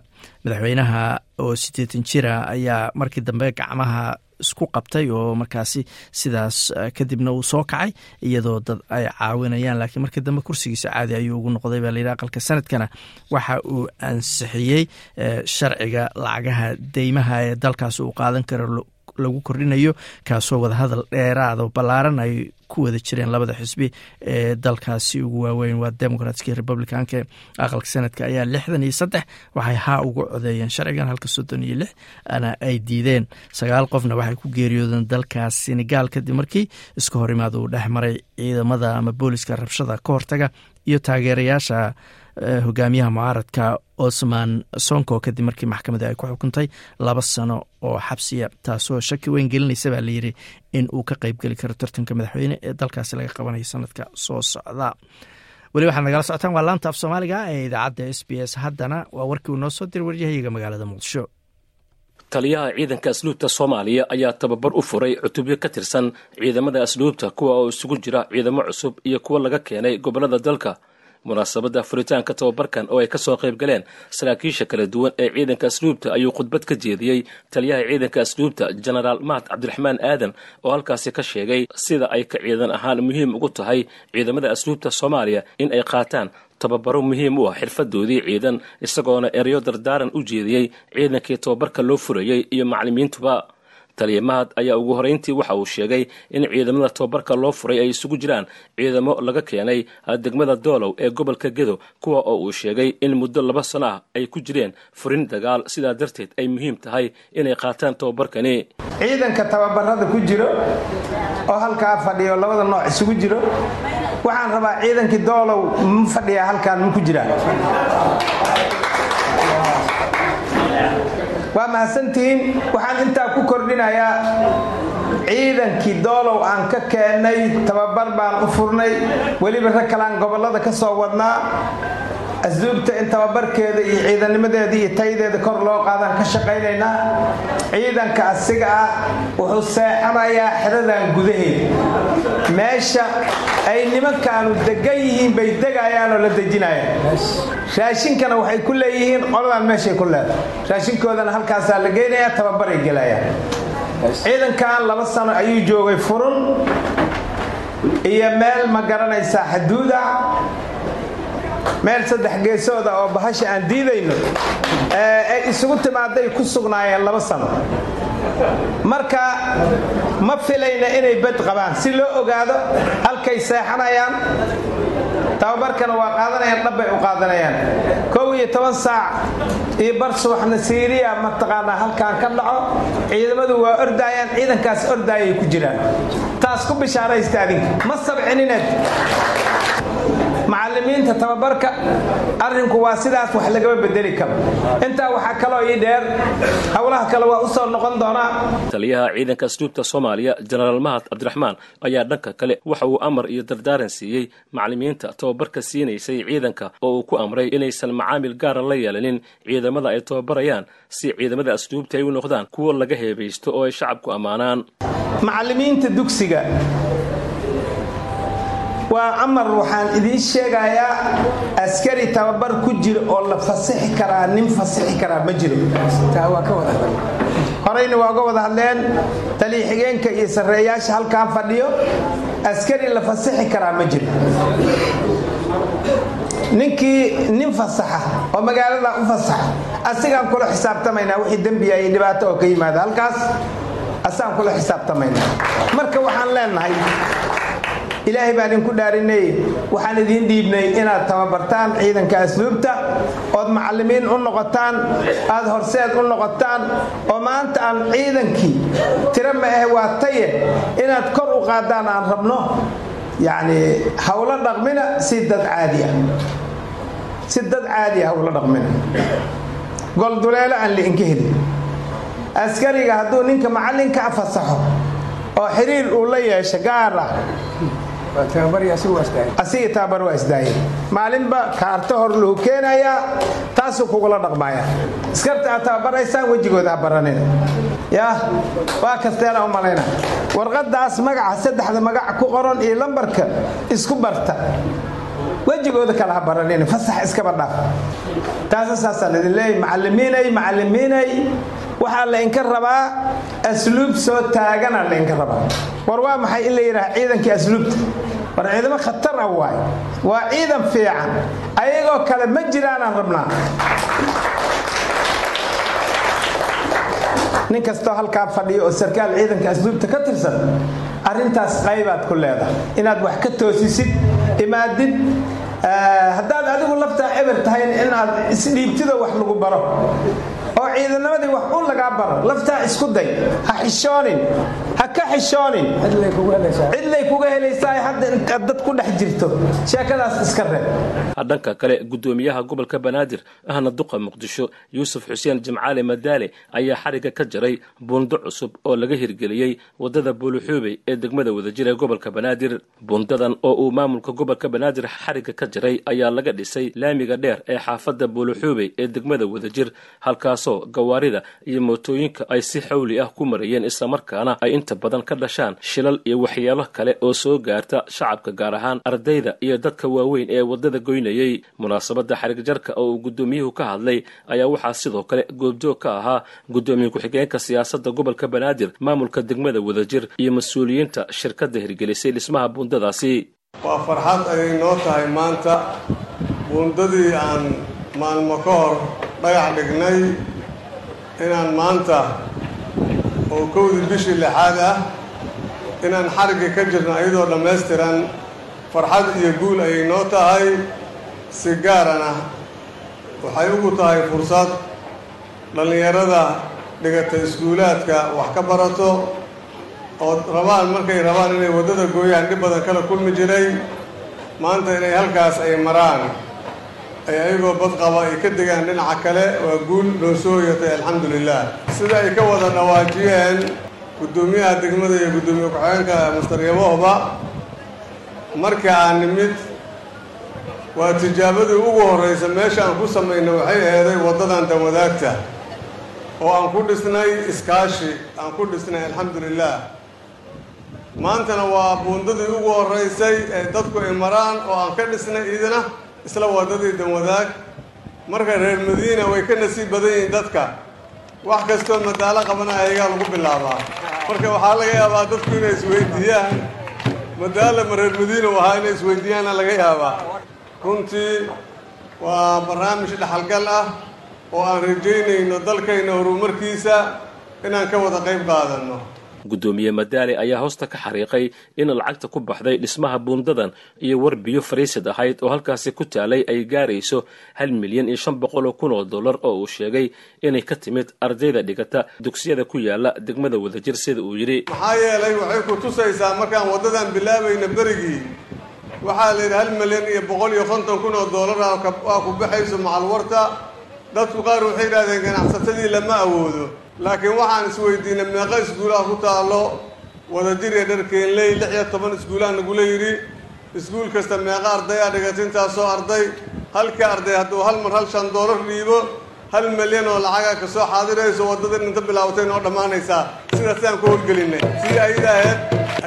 [SPEAKER 1] Madaxweynaha oo siddeetan jira ayaa markii dambe gacmaha isku qabtay oo markaasi sidaas kadibna uu soo kacay iyadoo dad ay caawinayaan. Laakiin markii dambe kursigiisa caadi ayuu ugu noqday baa layidhi aqalka sanadkana waxa uu ansixiyey sharciga lacagaha deymaha ee dalkaas uu qaadan karo lagu kordhinayo kaasoo wadahadal dheeraado ballaaran ay ku wada jireen labada xisbi ee dalkaasi ugu waaweyn. Waa democratska iyo republicanka aqalka sanadka ayaa lixdan iyo saddex. Waxay haa ugu codeeyeen sharcigan halka soddon iyo lix ana ay diideen. Sagaal qofna waxay ku geeriyoodeen dalkaas senegal kadib markii iska hor imaad uu dhex maray ciidamada ama booliska rabshada ka hortaga iyo taageerayaasha hogaamiyaha mucaaradka osman sonko kadib markii maxkamadda ay ku xukuntay laba sano oo xabsiya. Taasoo shaki weyn gelinaysa baa layidhi in uu ka qeybgeli karo tartanka madaxweyne ee dalkaasi laga qabanayo sanadka soo socda. Weli waxaad nagala socotaan waa laanta af soomaaliga ee idaacadda s b s. Haddana waa warkii uu noo soo diray waryahayaga magaalada muqdisho.
[SPEAKER 6] Taliyaha ciidanka asluubta soomaaliya ayaa tababar u furay cutubyo ka tirsan ciidamada asluubta kuwa oo isugu jira ciidamo cusub iyo kuwa laga keenay gobollada dalka munaasabadda furitaanka tababarkan oo ay ka soo qayb galeen saraakiisha kala duwan ee ciidanka asluubta ayuu khudbad ka jeediyey taliyaha ciidanka asluubta genaraal mahad cabdiraxmaan aadan oo halkaasi ka sheegay sida ay ka ciidan ahaan muhiim ugu tahay ciidamada asluubta soomaaliya in ay qaataan tababaro muhiim u ah xirfadoodii ciidan isagoona ereyo dardaaran u jeediyey ciidankii tababarka loo furayey iyo maclimiintuba taliya mahad ayaa ugu horeyntii waxa uu sheegay in ciidamada tababarka loo furay ay isugu jiraan ciidamo laga keenay degmada doolow ee gobolka gedo kuwa oo uu sheegay in muddo laba sano ah ay ku jireen furin dagaal. Sidaa darteed ay muhiim tahay inay qaataan tababarkani.
[SPEAKER 7] Ciidanka tababarada ku jiro oo halkaa fadhiyo labada nooc isugu jiro waxaan rabaa ciidankii doolow ma fadhiyaa halkaan ma ku jiraa waa mahadsantihiin waxaan intaa ku kordhinayaa ciidankii doolow aan ka keennay tababar baan u furnay weliba rag kalaan gobollada ka soo wadnaa asduubta in tababarkeeda iyo ciidanimadeeda iyo tayadeeda kor loo qaadaan ka shaqaynaynaa ciidanka asiga ah wuxuu seexanayaa xeradan gudaheeda meesha ay nimankaanu degan yihiin bay degayaanoo la dejinayaan. Raashinkana waxay ku leeyihiin qoladan meeshay ku leedahay. Raashinkoodana halkaasaa la geynayaa tababaray gelayaan ciidankan laba sano ayuu joogay furun iyo meel ma garanaysaa xaduuda meel saddex geesooda oo bahasha aan diidayno ay isugu timaaday ku sugnaayeen laba sano. Marka ma filayna inay bad qabaan. Si loo ogaado halkay seexanayaan tababarkana waa qaadanayaan dhabbay u qaadanayaan. Kow iyo toban saac iyo bar subaxna siiriya mataqaanaa halkaan ka dhaco. Ciidamadu waa ordaayaan ciidankaas ordaayay ku jiraan. Taas ku bishaaraysta adinka. Ma sabcinineed macallimiinta tababarka arrinku waa sidaas wax lagama bedeli karo. Intaa waxaa kaloo ii dheer howlaha kale waa u soo noqon doonaa
[SPEAKER 6] taliyaha ciidanka asluubta soomaaliya jenaraal mahad cabdiraxmaan ayaa dhanka kale waxa uu amar iyo dardaaran siiyey. Macallimiinta tababarka siinaysay ciidanka oo uu ku amray inaysan macaamil gaara la yeelanin ciidamada ay tababarayaan si ciidamada asluubta ay u noqdaan kuwo laga heebaysto oo ay shacabku ammaanaan.
[SPEAKER 7] Macallimiinta dugsiga waa amar waxaan idiin sheegayaa askari tababar ku jira oo la fasixi karaa nin fasixi karaa ma jiro horeyna waa uga wada hadleen taliya xigeenka iyo sarreeyaasha halkaan fadhiyo askari la fasixi karaa ma jiro ninkii nin fasaxa oo magaalada u fasaxa asigaan kula xisaabtamaynaa wixii dembiya iyo dhibaato oo ka yimaada. Halkaas asaan kula xisaabtamaynaa. Marka waxaan leenahay ilaahay baan idinku dhaarinay waxaan idiin dhiibnay inaad tababartaan ciidanka asluubta ood macallimiin u noqotaan aad horseed u noqotaan oo maanta aan ciidankii tiro ma ahe waa taye inaad kor u qaadaan aan rabno. Yacni hawlo dhaqmina si dad caadi ah. Si dad caadi ah hawlo dhaqmina. Golduleelo aan liinka helin. Askariga hadduu ninka macallinka afasaxo oo xiriir uu la yeesho gaar ah asiga tababar waa isdaaya maalinba kaarto hor lahu keenayaa taasuu kugula dhaqmaya iskarta aad tababaraysaan wejigooda ha baranina yaa waa kasteena u malayna. Warqadaas magaca saddexda magac ku qoran iyo lambarka isku barta. Wejigooda kale ha baranina fasax iskaba dhaaf. Taasa saasaan idin leeyahy macallimiinay macallimiinay waxaa la inka rabaa asluub soo taagana la inka rabaa. War waa maxay in la yidhaha ciidankii asluubta? War ciidamo khatar ah waay waa ciidan fiican. Ayagoo kale ma jiraanaan rabnaa. Nin kastoo halkaa fadhiyo oo sarkaal ciidanka asluubta ka tirsan arrintaas qaybaad ku leedahay. Inaad wax ka toosisid imaadid haddaad adigu laftaa eber tahay inaad isdhiibtidoo wax lagu baro oo ciidanamadii wax un lagaa baro laftaa isku day. Ha xishoonin. Ha ka xishoonin. Cidlay kuga helaysaa. Hadda intaad dad ku dhex jirto. Sheekadaas iska reeb.
[SPEAKER 6] Dhanka kale gudoomiyaha gobolka banaadir ahna duqa muqdisho yuusuf xuseen jimcaale madaale ayaa xariga ka jaray buundo cusub oo laga hirgeliyey waddada buuluxuubey ee degmada wadajir ee gobolka banaadir. Buundadan oo uu maamulka gobolka banaadir xariga ka jaray ayaa laga dhisay laamiga dheer ee xaafadda buuluxuubey ee degmada wadajir halkaasoo gawaarida iyo mootooyinka ay si xawli ah ku marayeen islamarkaana ay inta badan ka dhashaan shilal iyo waxyeelo kale oo soo gaarta shacabka gaar ahaan ardayda iyo dadka waaweyn ee waddada goynayay. Munaasabada xarigjarka oo uu gudoomiyuhu ka hadlay ayaa waxaa sidoo kale goobjoog ka ahaa gudoomiye ku-xigeenka siyaasada gobolka banaadir maamulka degmada wadajir iyo mas'uuliyiinta shirkada hirgelisay dhismaha buundadaasi.
[SPEAKER 8] Waa farxad ayay noo tahay maanta. Buundadii aan maalmo ka hor dhagax dhignay inaan maanta oo kowdii bishii lixaad ah inaan xarigga ka jirno iyadoo dhammaystiran farxad iyo guul ayay noo tahay si gaarana waxay ugu tahay fursad dhallinyarada dhigata iskuulaadka wax ka barato oo rabaan markay rabaan inay waddada gooyaan dhib badan kala kulmi jiray maanta inay halkaas ay maraan ay ayagoo badqaba ay ka degaan dhinaca kale waa guul noo soo yatay alxamdulilah sida ay ka wada dhawaajiyeen guddoomiyaha degmada iyo guddoomiye ku-xigeenka master yabohba markii aan nimid waa tijaabadii ugu horraysa meesha aan ku samayna waxay aheeday waddadan danwadaagta oo aan ku dhisnay iskaashi aan ku dhisnay alxamdulilah maantana waa buundadii ugu horraysay ee dadku ay maraan oo aan ka dhisnay idina isla waddadii danwadaag marka reer madiina way ka nasiib badan yihiin dadka. Wax kastoo madaalo qabanaya ayagaa lagu bilaabaa. Marka waxaa laga yaabaa dadku inay isweydiiyaan. Madaala ma reer madiina u ahaa inay isweydiiyaana laga yaabaa. Runtii waa barnaamij dhexalgal ah oo aan rajaynayno dalkayna horumarkiisa inaan ka wada qayb qaadanno
[SPEAKER 6] guddoomiye madaale ayaa hoosta ka xariiqay in lacagta ku baxday dhismaha buundadan iyo war biyo fariisad ahayd oo halkaasi ku taalay ay gaarayso hal milyan iyo shan boqol oo kun oo dollar oo uu sheegay inay ka timid ardayda dhigata. Dugsiyada ku yaalla degmada wadajir sida uu yidhi
[SPEAKER 8] maxaa yeelay waxay ku tusaysaa markaan waddadan bilaabayna berigii waxaa la yidhi hal milyan iyo boqol iyo konton kun oo doolara waa ku baxayso macalwarta. Dadku qaar waxay yidhahdeen ganacsatadii lama awoodo laakiin waxaan isweydiinay meeqa iskuulaha ku taallo wadajir iyo dharkeenley lix iyo toban iskuulaha nagula yidhi. Iskuul kasta meeqa ardayaa dhigata intaasoo arday halkii arday hadduu hal mar hal shan doolar dhiibo hal milyan oo lacaga ka soo xaadirayso waddadii inta bilaabatay noo dhammaanaysaa. Sidaasaan ku howlgelinay. Sidii ayada ahayd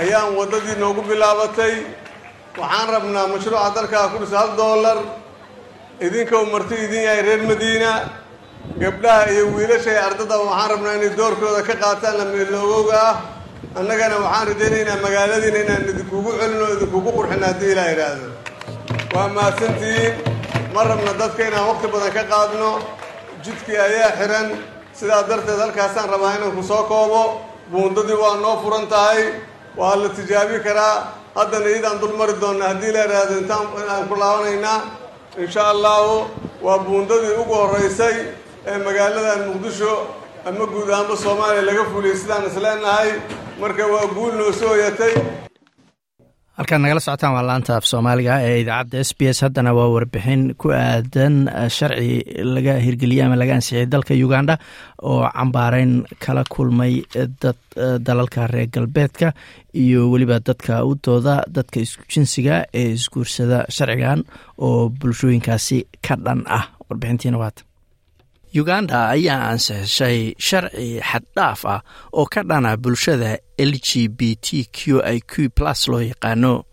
[SPEAKER 8] ayaan waddadii noogu bilaabatay. Waxaan rabnaa mashruuca dalkaa ku dhisa hal doolar idinka marti idin yahay reer madiina gabdhaha iyo wiilasha ee ardada waxaan rabnaa inay doorkooda ka qaataan lamiloogowga ah annagana waxaan rajaynaynaa magaaladiina inaan idinkugu celin oo idinkugu qurxin haddii ilaa idhaahdo waa mahadsantihiin ma rabna dadka inaan waqti badan ka qaadno. Jidkii ayaa xihan sidaa darteed halkaasaan rabaa inaan ku soo koobo. Buundadii waa noo furan tahay. Waa la tijaabi karaa. Haddana iyadaan dul mari doonna haddii la idhaahdo intaan aan ku laabanaynaa. Insha allahu waa buundadii ugu horraysay ee magaaladan muqdisho ama guud ahaanba soomaaliya laga fuliyey sidaan isleenahay marka waa guul noo soo yatay
[SPEAKER 1] halkaad nagala socotaan waa laanta af soomaaliga ee idaacadda s b s. Haddana waa warbixin ku aadan sharci laga hirgeliyey ama laga ansixiyey dalka uganda oo cambaareyn kala kulmay dad dalalka reer galbeedka iyo weliba dadka u dadka isku jinsiga ee isguursada sharcigan oo bulshooyinkaasi ka dhan ah. Warbixintiina waata uganda ayaa ansixishay sharci xaddhaaf ah oo ka dhana bulshada l g b t q i q plus loo yaqaano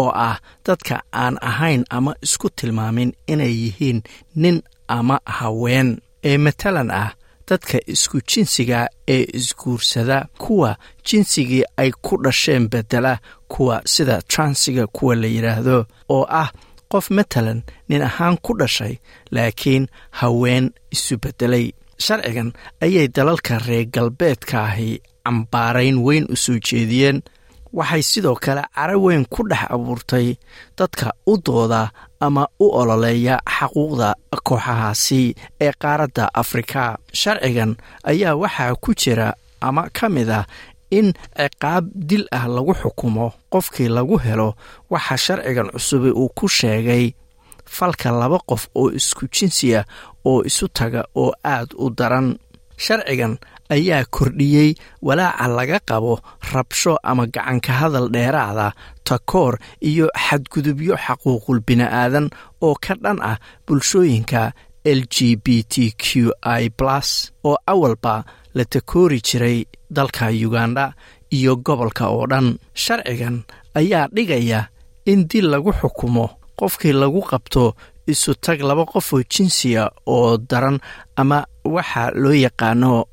[SPEAKER 1] oo ah dadka aan ahayn ama isku tilmaamin inay yihiin nin ama haween. Ee matalan ah dadka isku jinsiga ee isguursada kuwa jinsigii ay ku dhasheen bedela kuwa sida transiga kuwa la yidhaahdo oo ah qof matalan nin ahaan ku dhashay laakiin haween isu beddelay. Sharcigan ayay dalalka reer galbeedka ahi cambaarayn weyn u soo jeediyeen. Waxay sidoo kale cara weyn ku dhex abuurtay dadka u dooda ama u ololeeya xaquuqda kooxahaasi ee qaaradda afrika. Sharcigan ayaa waxaa ku jira ama ka mid ah in ciqaab dil ah lagu xukumo qofkii lagu helo waxa sharcigan cusubi uu ku sheegay falka laba qof oo isku jinsiya oo isu taga oo aad u daran. Sharcigan ayaa kordhiyey walaaca laga qabo rabsho ama gacanka hadal dheeraada takoor iyo xadgudubyo xaquuqul bini'aadan oo ka dhan ah bulshooyinka l g b t q i plus oo awalba la takoori jiray dalka uganda iyo gobolka oo dhan. Sharcigan ayaa dhigaya in dil lagu xukumo qofkii lagu qabto isu tag laba qof oo jinsiya oo daran ama waxa loo yaqaano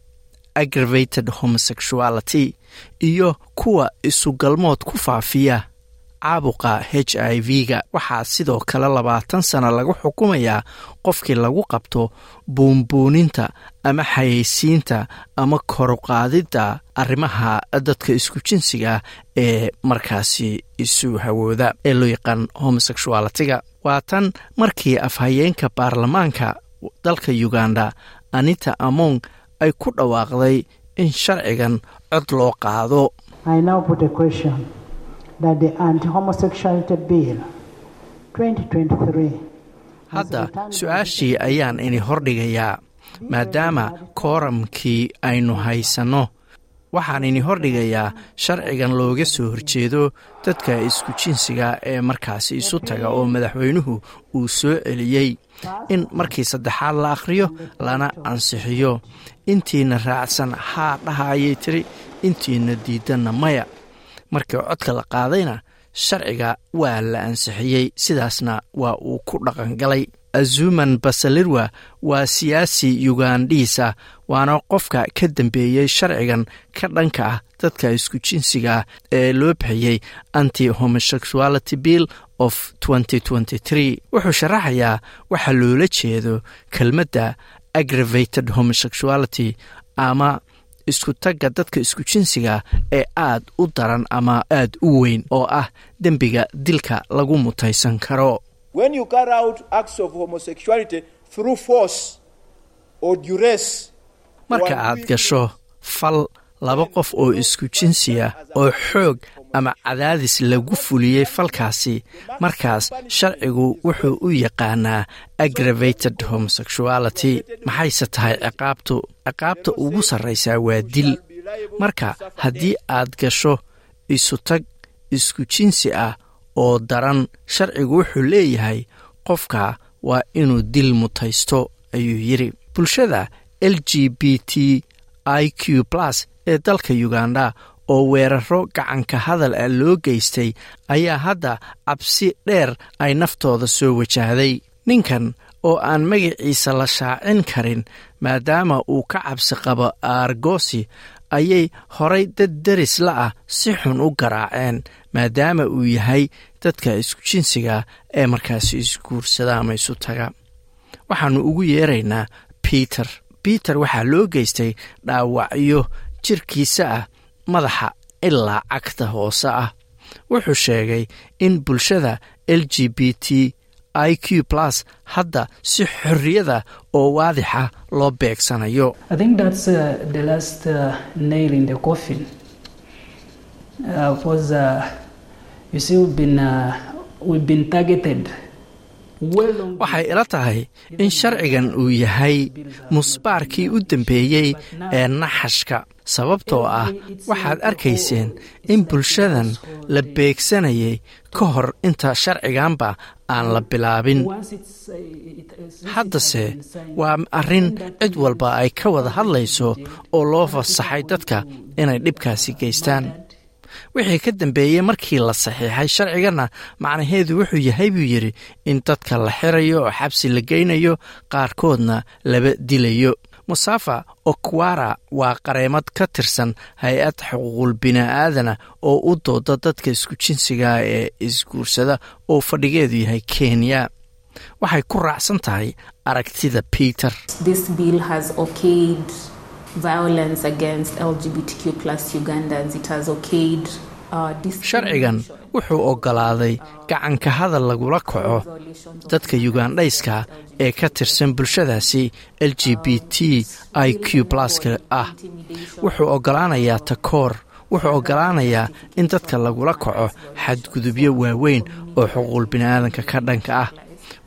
[SPEAKER 1] aggravated homosexuality iyo kuwa isugalmood ku faafiya caabuqa h i v-ga. Waxaa sidoo kale labaatan sano lagu xukumayaa qofkii lagu qabto buunbuuninta ama xayeysiinta ama koruqaadidda arrimaha dadka isku jinsiga ee markaasi isu hawooda ee loo yaqaan homosexualitiga waa tan markii afhayeenka baarlamaanka dalka uganda anita among ay ku dhawaaqday in sharcigan cod loo qaado hadda su'aashii ayaan ini hordhigayaa maadaama kooramkii aynu haysanno. Waxaan ini hordhigayaa sharcigan looga soo horjeedo dadka isku jinsiga ee markaasi isu taga oo madaxweynuhu uu soo celiyey. In markii saddexaad la akhriyo lana ansixiyo. Intiina raacsan haa dhaha ayay tiri. Intiina diidanna maya markii codka la qaadayna sharciga waa la ansixiyey. Sidaasna waa uu ku dhaqangalay azuman basalirwa waa siyaasi yugandhiisa waana qofka ka dambeeyey sharcigan ka dhanka ah dadka isku jinsiga ee loo bixiyey anti homosexuality bill of wuxuu sharaxayaa waxa loola jeedo kelmadda aggravated homosexuality ama isku tagga dadka isku jinsiga ee aad u daran ama aad u weyn oo ah dembiga dilka lagu mutaysan karo. Marka aad gasho fal laba qof oo isku jinsiya oo xoog ama cadaadis lagu fuliyey falkaasi. Markaas sharcigu wuxuu u yaqaanaa aggravated homosexuality. Maxayse tahay ciqaabtu? Ciqaabta ugu sarraysaa waa dil. Marka haddii aad gasho isutag isku jinsi ah oo daran sharcigu wuxuu leeyahay qofka waa inuu dil mutaysto ayuu yidhi. Bulshada l g b t i q plus ee dalka uganda oo weeraro gacanka hadal ah loo geystay ayaa hadda cabsi dheer ay naftooda soo wajahday. Ninkan oo aan magaciisa la shaacin karin maadaama uu ka cabsi qabo aargosi ayay horay dad deris la ah si xun u garaaceen maadaama uu yahay dadka isku jinsiga ee markaasi isguursada ama isu taga. Waxaannu ugu yeeraynaa peter. Peter waxaa loo geystay dhaawacyo jirkiisa ah madaxa ilaa cagta hoose ah. Wuxuu sheegay in bulshada l g b t i q plus hadda si xorriyada oo waadixa loo beegsanayo. Waxay ila tahay in sharcigan uu yahay musbaarkii u dambeeyey ee naxashka sababtoo ah waxaad arkayseen in bulshadan la beegsanayay ka hor inta sharciganba aan la bilaabin. Haddase waa arrin cid walba ay ka wada hadlayso oo loo fasaxay dadka inay dhibkaasi geystaan. Wixii ka dambeeyey markii la saxiixay sharciganna macnaheedu wuxuu yahay buu yidhi in dadka la xirayo oo xabsi la geynayo qaarkoodna laba dilayo musafa okwara waa qareemad ka tirsan hay'ad xuquuqul bini'aadana oo u dooda dadka isku jinsiga ee isguursada oo fadhigeedu yahay kenya. Waxay ku raacsan tahay aragtida peter sharcigan wuxuu oggolaaday gacanka hadal lagula kaco dadka yugandhayska ee ka tirsan bulshadaasi l g b t i q pluska ah. Wuxuu oggolaanayaa takoor wuxuu oggolaanayaa in dadka lagula kaco xadgudubyo waaweyn oo xuquuq bini'aadanka ka dhanka ah.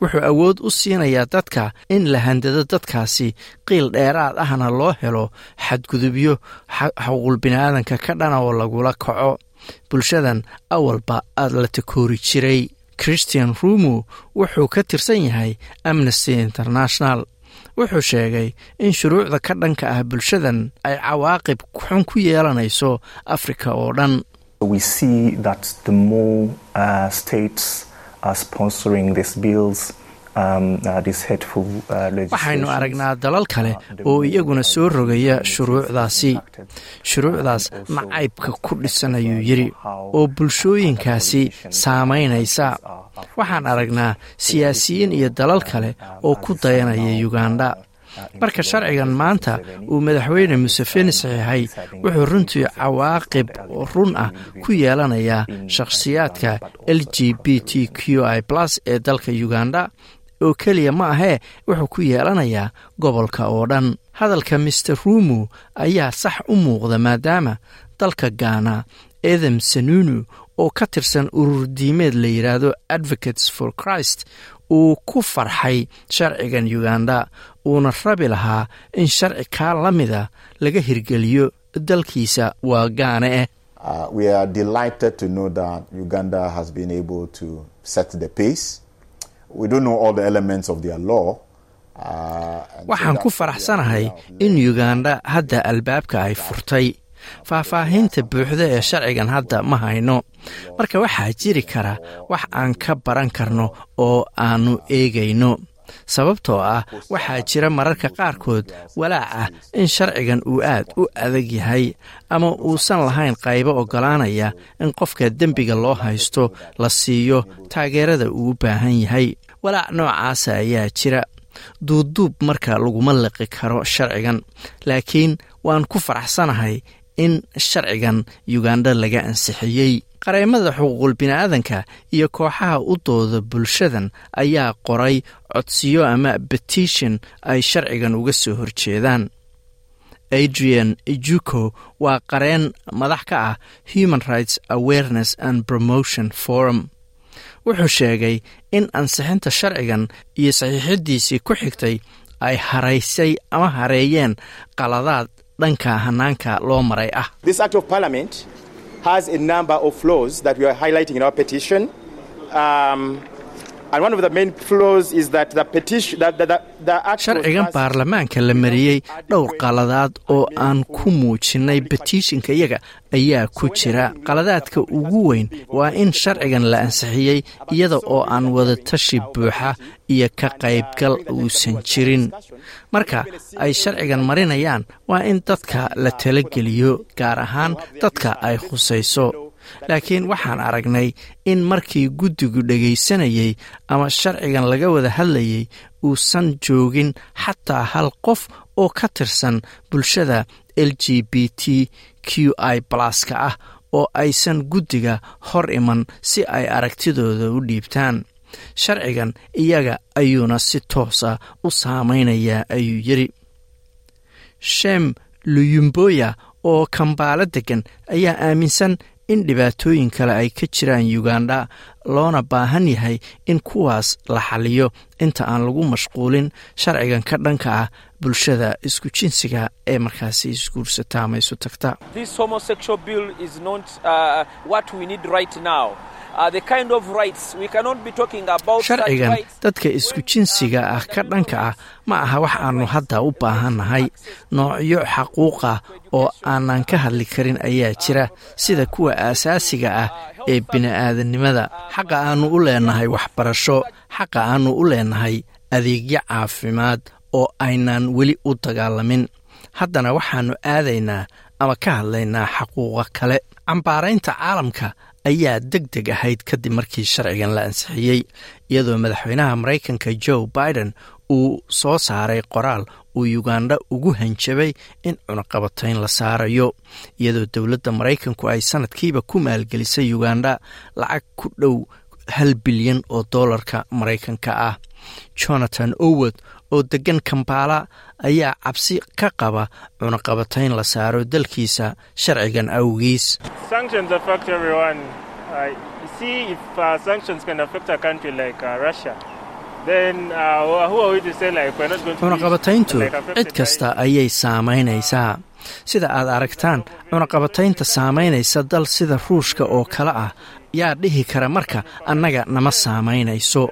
[SPEAKER 1] Wuxuu awood u siinayaa dadka in la handado dadkaasi qiil dheeraad ahna loo helo xadgudubyo xuquuq bini'aadanka ka dhana oo lagula kaco bulshadan awalba aad la takoori jiray. Christian rumu wuxuu ka tirsan yahay amnesty international. Wuxuu sheegay in shuruucda ka dhanka ah bulshadan ay cawaaqib xun ku yeelanayso afrika oo dhan waxaynu aragnaa dalal kale oo iyaguna soo rogaya shuruucdaasi. shuruucdaas nacaybka ku dhisan ayuu yidhi oo bulshooyinkaasi saamaynaysa waxaan aragnaa siyaasiyiin iyo dalal kale oo ku dayanaya yuganda marka sharcigan maanta uu madaxweyne museveni saxiixay wuxuu runtii cawaaqib run ah ku yeelanayaa shakhsiyaadka l g b t q i plus ee dalka uganda oo keliya ma ahee wuxuu ku yeelanayaa gobolka oo dhan. Hadalka mister rumu ayaa sax u muuqda maadaama dalka gaana edem sanunu oo ka tirsan urur diimeed la yidhaahdo advocates for christ uu ku farxay sharcigan uganda uuna rabi lahaa in sharci kaa la mida laga hirgeliyo dalkiisa waa gaane eh waxaan ku faraxsanahay in uganda hadda albaabka ay furtay. faahfaahinta buuxda ee sharcigan hadda ma hayno. marka waxaa jiri kara wax aan ka baran karno oo aannu eegayno sababtoo ah waxaa jira mararka qaarkood walaac ah in sharcigan uu aad u adag yahay ama uusan lahayn qaybo oggolaanaya in qofka dembiga loo haysto la siiyo taageerada uu u baahan yahay. Walaac noocaasa ayaa jira. Duubduub marka laguma liqi karo sharcigan laakiin waan ku faraxsanahay in sharcigan yuganda laga ansixiyey qareemada xuquuqul bini'aadanka iyo kooxaha u dooda bulshadan ayaa qoray codsiyo ama betition ay sharcigan uga soo horjeedaan. Adrian juco waa qareen madax ka ah human rights awareness and promotion forum. Wuxuu sheegay in ansixinta sharcigan iyo saxiixadiisii ku xigtay ay haraysay ama hareeyeen qaladaad dhanka hanaanka loo maray ah
[SPEAKER 9] Has a number of flaws that we are highlighting in our petition. Um,
[SPEAKER 1] sharcigan baarlamaanka la mariyey dhowr qaladaad oo aan ku muujinnay betiishinka iyaga ayaa ku jira. Qaladaadka ugu weyn waa in sharcigan la ansixiyey iyada oo aan wadatashi buuxa iyo ka qaybgal uusan jirin. Marka ay sharcigan marinayaan waa in dadka la talageliyo gaar ahaan dadka ay khusayso laakiin waxaan aragnay in markii guddigu dhegaysanayey ama sharcigan laga wada hadlayey uusan joogin xataa hal qof oo ka tirsan bulshada l g b t q i blaska ah oo aysan guddiga hor iman si ay aragtidooda u dhiibtaan. Sharcigan iyaga ayuuna si toosa u saamaynayaa ayuu yidhi. Shem luyumboya oo kambaalo deggan ayaa aaminsan in dhibaatooyin kale ay ka jiraan uganda loona baahan yahay in kuwaas la xaliyo inta aan lagu mashquulin sharcigan ka dhanka ah bulshada isku jinsiga ee markaasi isguursata ama tagta
[SPEAKER 10] Uh,
[SPEAKER 1] sharcigan dadka isku jinsiga ah ka dhanka ah ma aha wax aanu hadda u baahannahay noocyo xaquuqa oo aanan ka hadli karin ayaa jira sida kuwa aasaasiga ah ee bini'aadanimada xaqa aannu u leenahay waxbarasho xaqa aannu u leenahay adeegyo caafimaad oo aynaan weli u dagaalamin. Haddana waxaannu aadaynaa ama ka hadlaynaa xaquuqa kale. Cambaaraynta caalamka ayaa deg deg ahayd kadib markii sharcigan la ansixiyey iyadoo madaxweynaha maraykanka joe biden uu soo saaray qoraal uu yuganda ugu hanjabay in cunaqabatayn la saarayo. Iyadoo dowladda maraykanku ay sanadkiiba ku maalgelisay yuganda lacag ku dhow hal bilyan oo doolarka maraykanka ah. Jonathan owod oo deggan kambaala ayaa cabsi ka qaba cunaqabatayn la saaro dalkiisa sharcigan awgiis. Cunaqabatayntu cid kasta ayay saamaynaysaa sida aad aragtaan cunaqabataynta saamaynaysa dal sida ruushka oo kale ah yaa dhihi kara marka annaga nama saamaynayso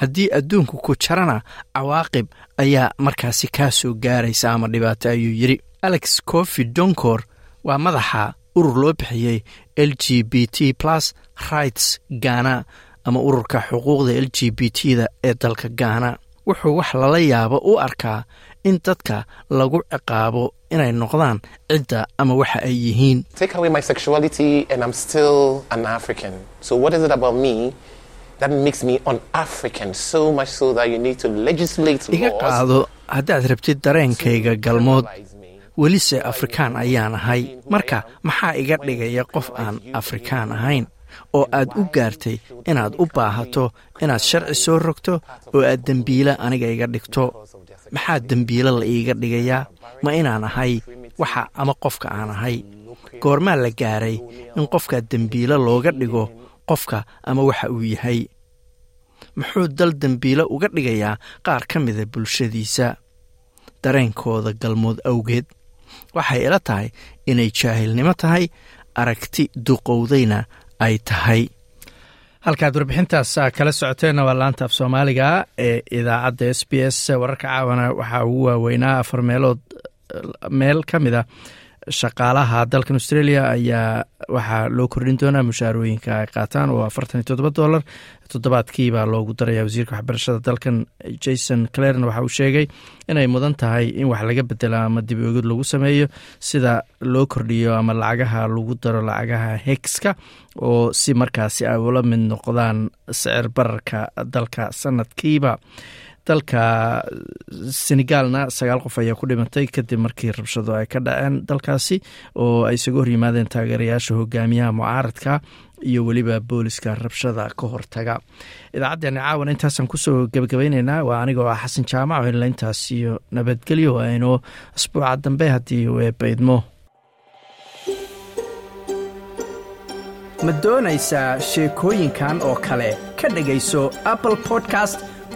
[SPEAKER 1] haddii adduunku ku jarana cawaaqib ayaa markaasi kaa soo gaaraysa ama dhibaato ayuu yidhi. Alex cofi donkor waa madaxa urur loo bixiyey l g b t plus rights gaana ama ururka xuquuqda l g b t da ee dalka gaana wuxuu wax lala yaabo u arkaa in dadka lagu ciqaabo inay noqdaan cidda ama waxa ay yihiin
[SPEAKER 11] That makes me un-African so much so that you need to legislate
[SPEAKER 1] iga qaado haddaad rabtid dareenkayga galmood welise afrikaan ayaan ahay. Marka maxaa iga dhigaya qof aan afrikaan ahayn? Oo aad u gaartay inaad u baahato inaad sharci soo rogto oo aad dembiile aniga iga dhigto. Maxaa dembiile la iiga dhigayaa? Ma inaan ahay waxa ama qofka aan ahay. Goormaa la gaaray in qofka dembiile looga dhigo qofka ama waxa uu yahay. Muxuu dal dembiile uga dhigayaa qaar ka mida bulshadiisa. Dareenkooda galmood awgeed waxay ila tahay inay jaahilnimo tahay aragti duqowdayna ay tahay. Halkaad warbixintaas kala socoteenna waa laanta af soomaaliga ee idaacadda s b s wararka caawana waxaa ugu waaweynaa afar meelood meel ka mid a shaqaalaha dalkan australia ayaa waxaa loo kordhin doonaa mushaarooyinka ay qaataan. Oo afartan iyo toddoba dollar. Toddobaadkiibaa loogu daraya wasiirka waxbarashada dalkan jason claren waxa uu sheegay inay mudan tahay in wax laga bedelo ama dib oogid lagu sameeyo sida loo kordhiyo ama lacagaha lagu daro lacagaha hegska oo si markaasi ay ula mid noqdaan sicir bararka dalka sanadkiiba dalka senegaalna sagaal qof ayaa ku dhimatay kadib markii rabshado ay ka dhaceen dalkaasi oo ay isaga hor yimaadeen taageerayaasha hogaamiyaha mucaaradka iyo weliba booliska rabshada ka hortaga. Idaacaddeenna caawan intaasaan ku soo gebagabayneynaa waa anigoo ah xasan jaamac oo inla intaas iyo nabadgelyo aynu asbuuca dambe haddii eebaydmo
[SPEAKER 12] ma doonaysaa sheekooyinkan oo kale? Ka dhegayso apple podcast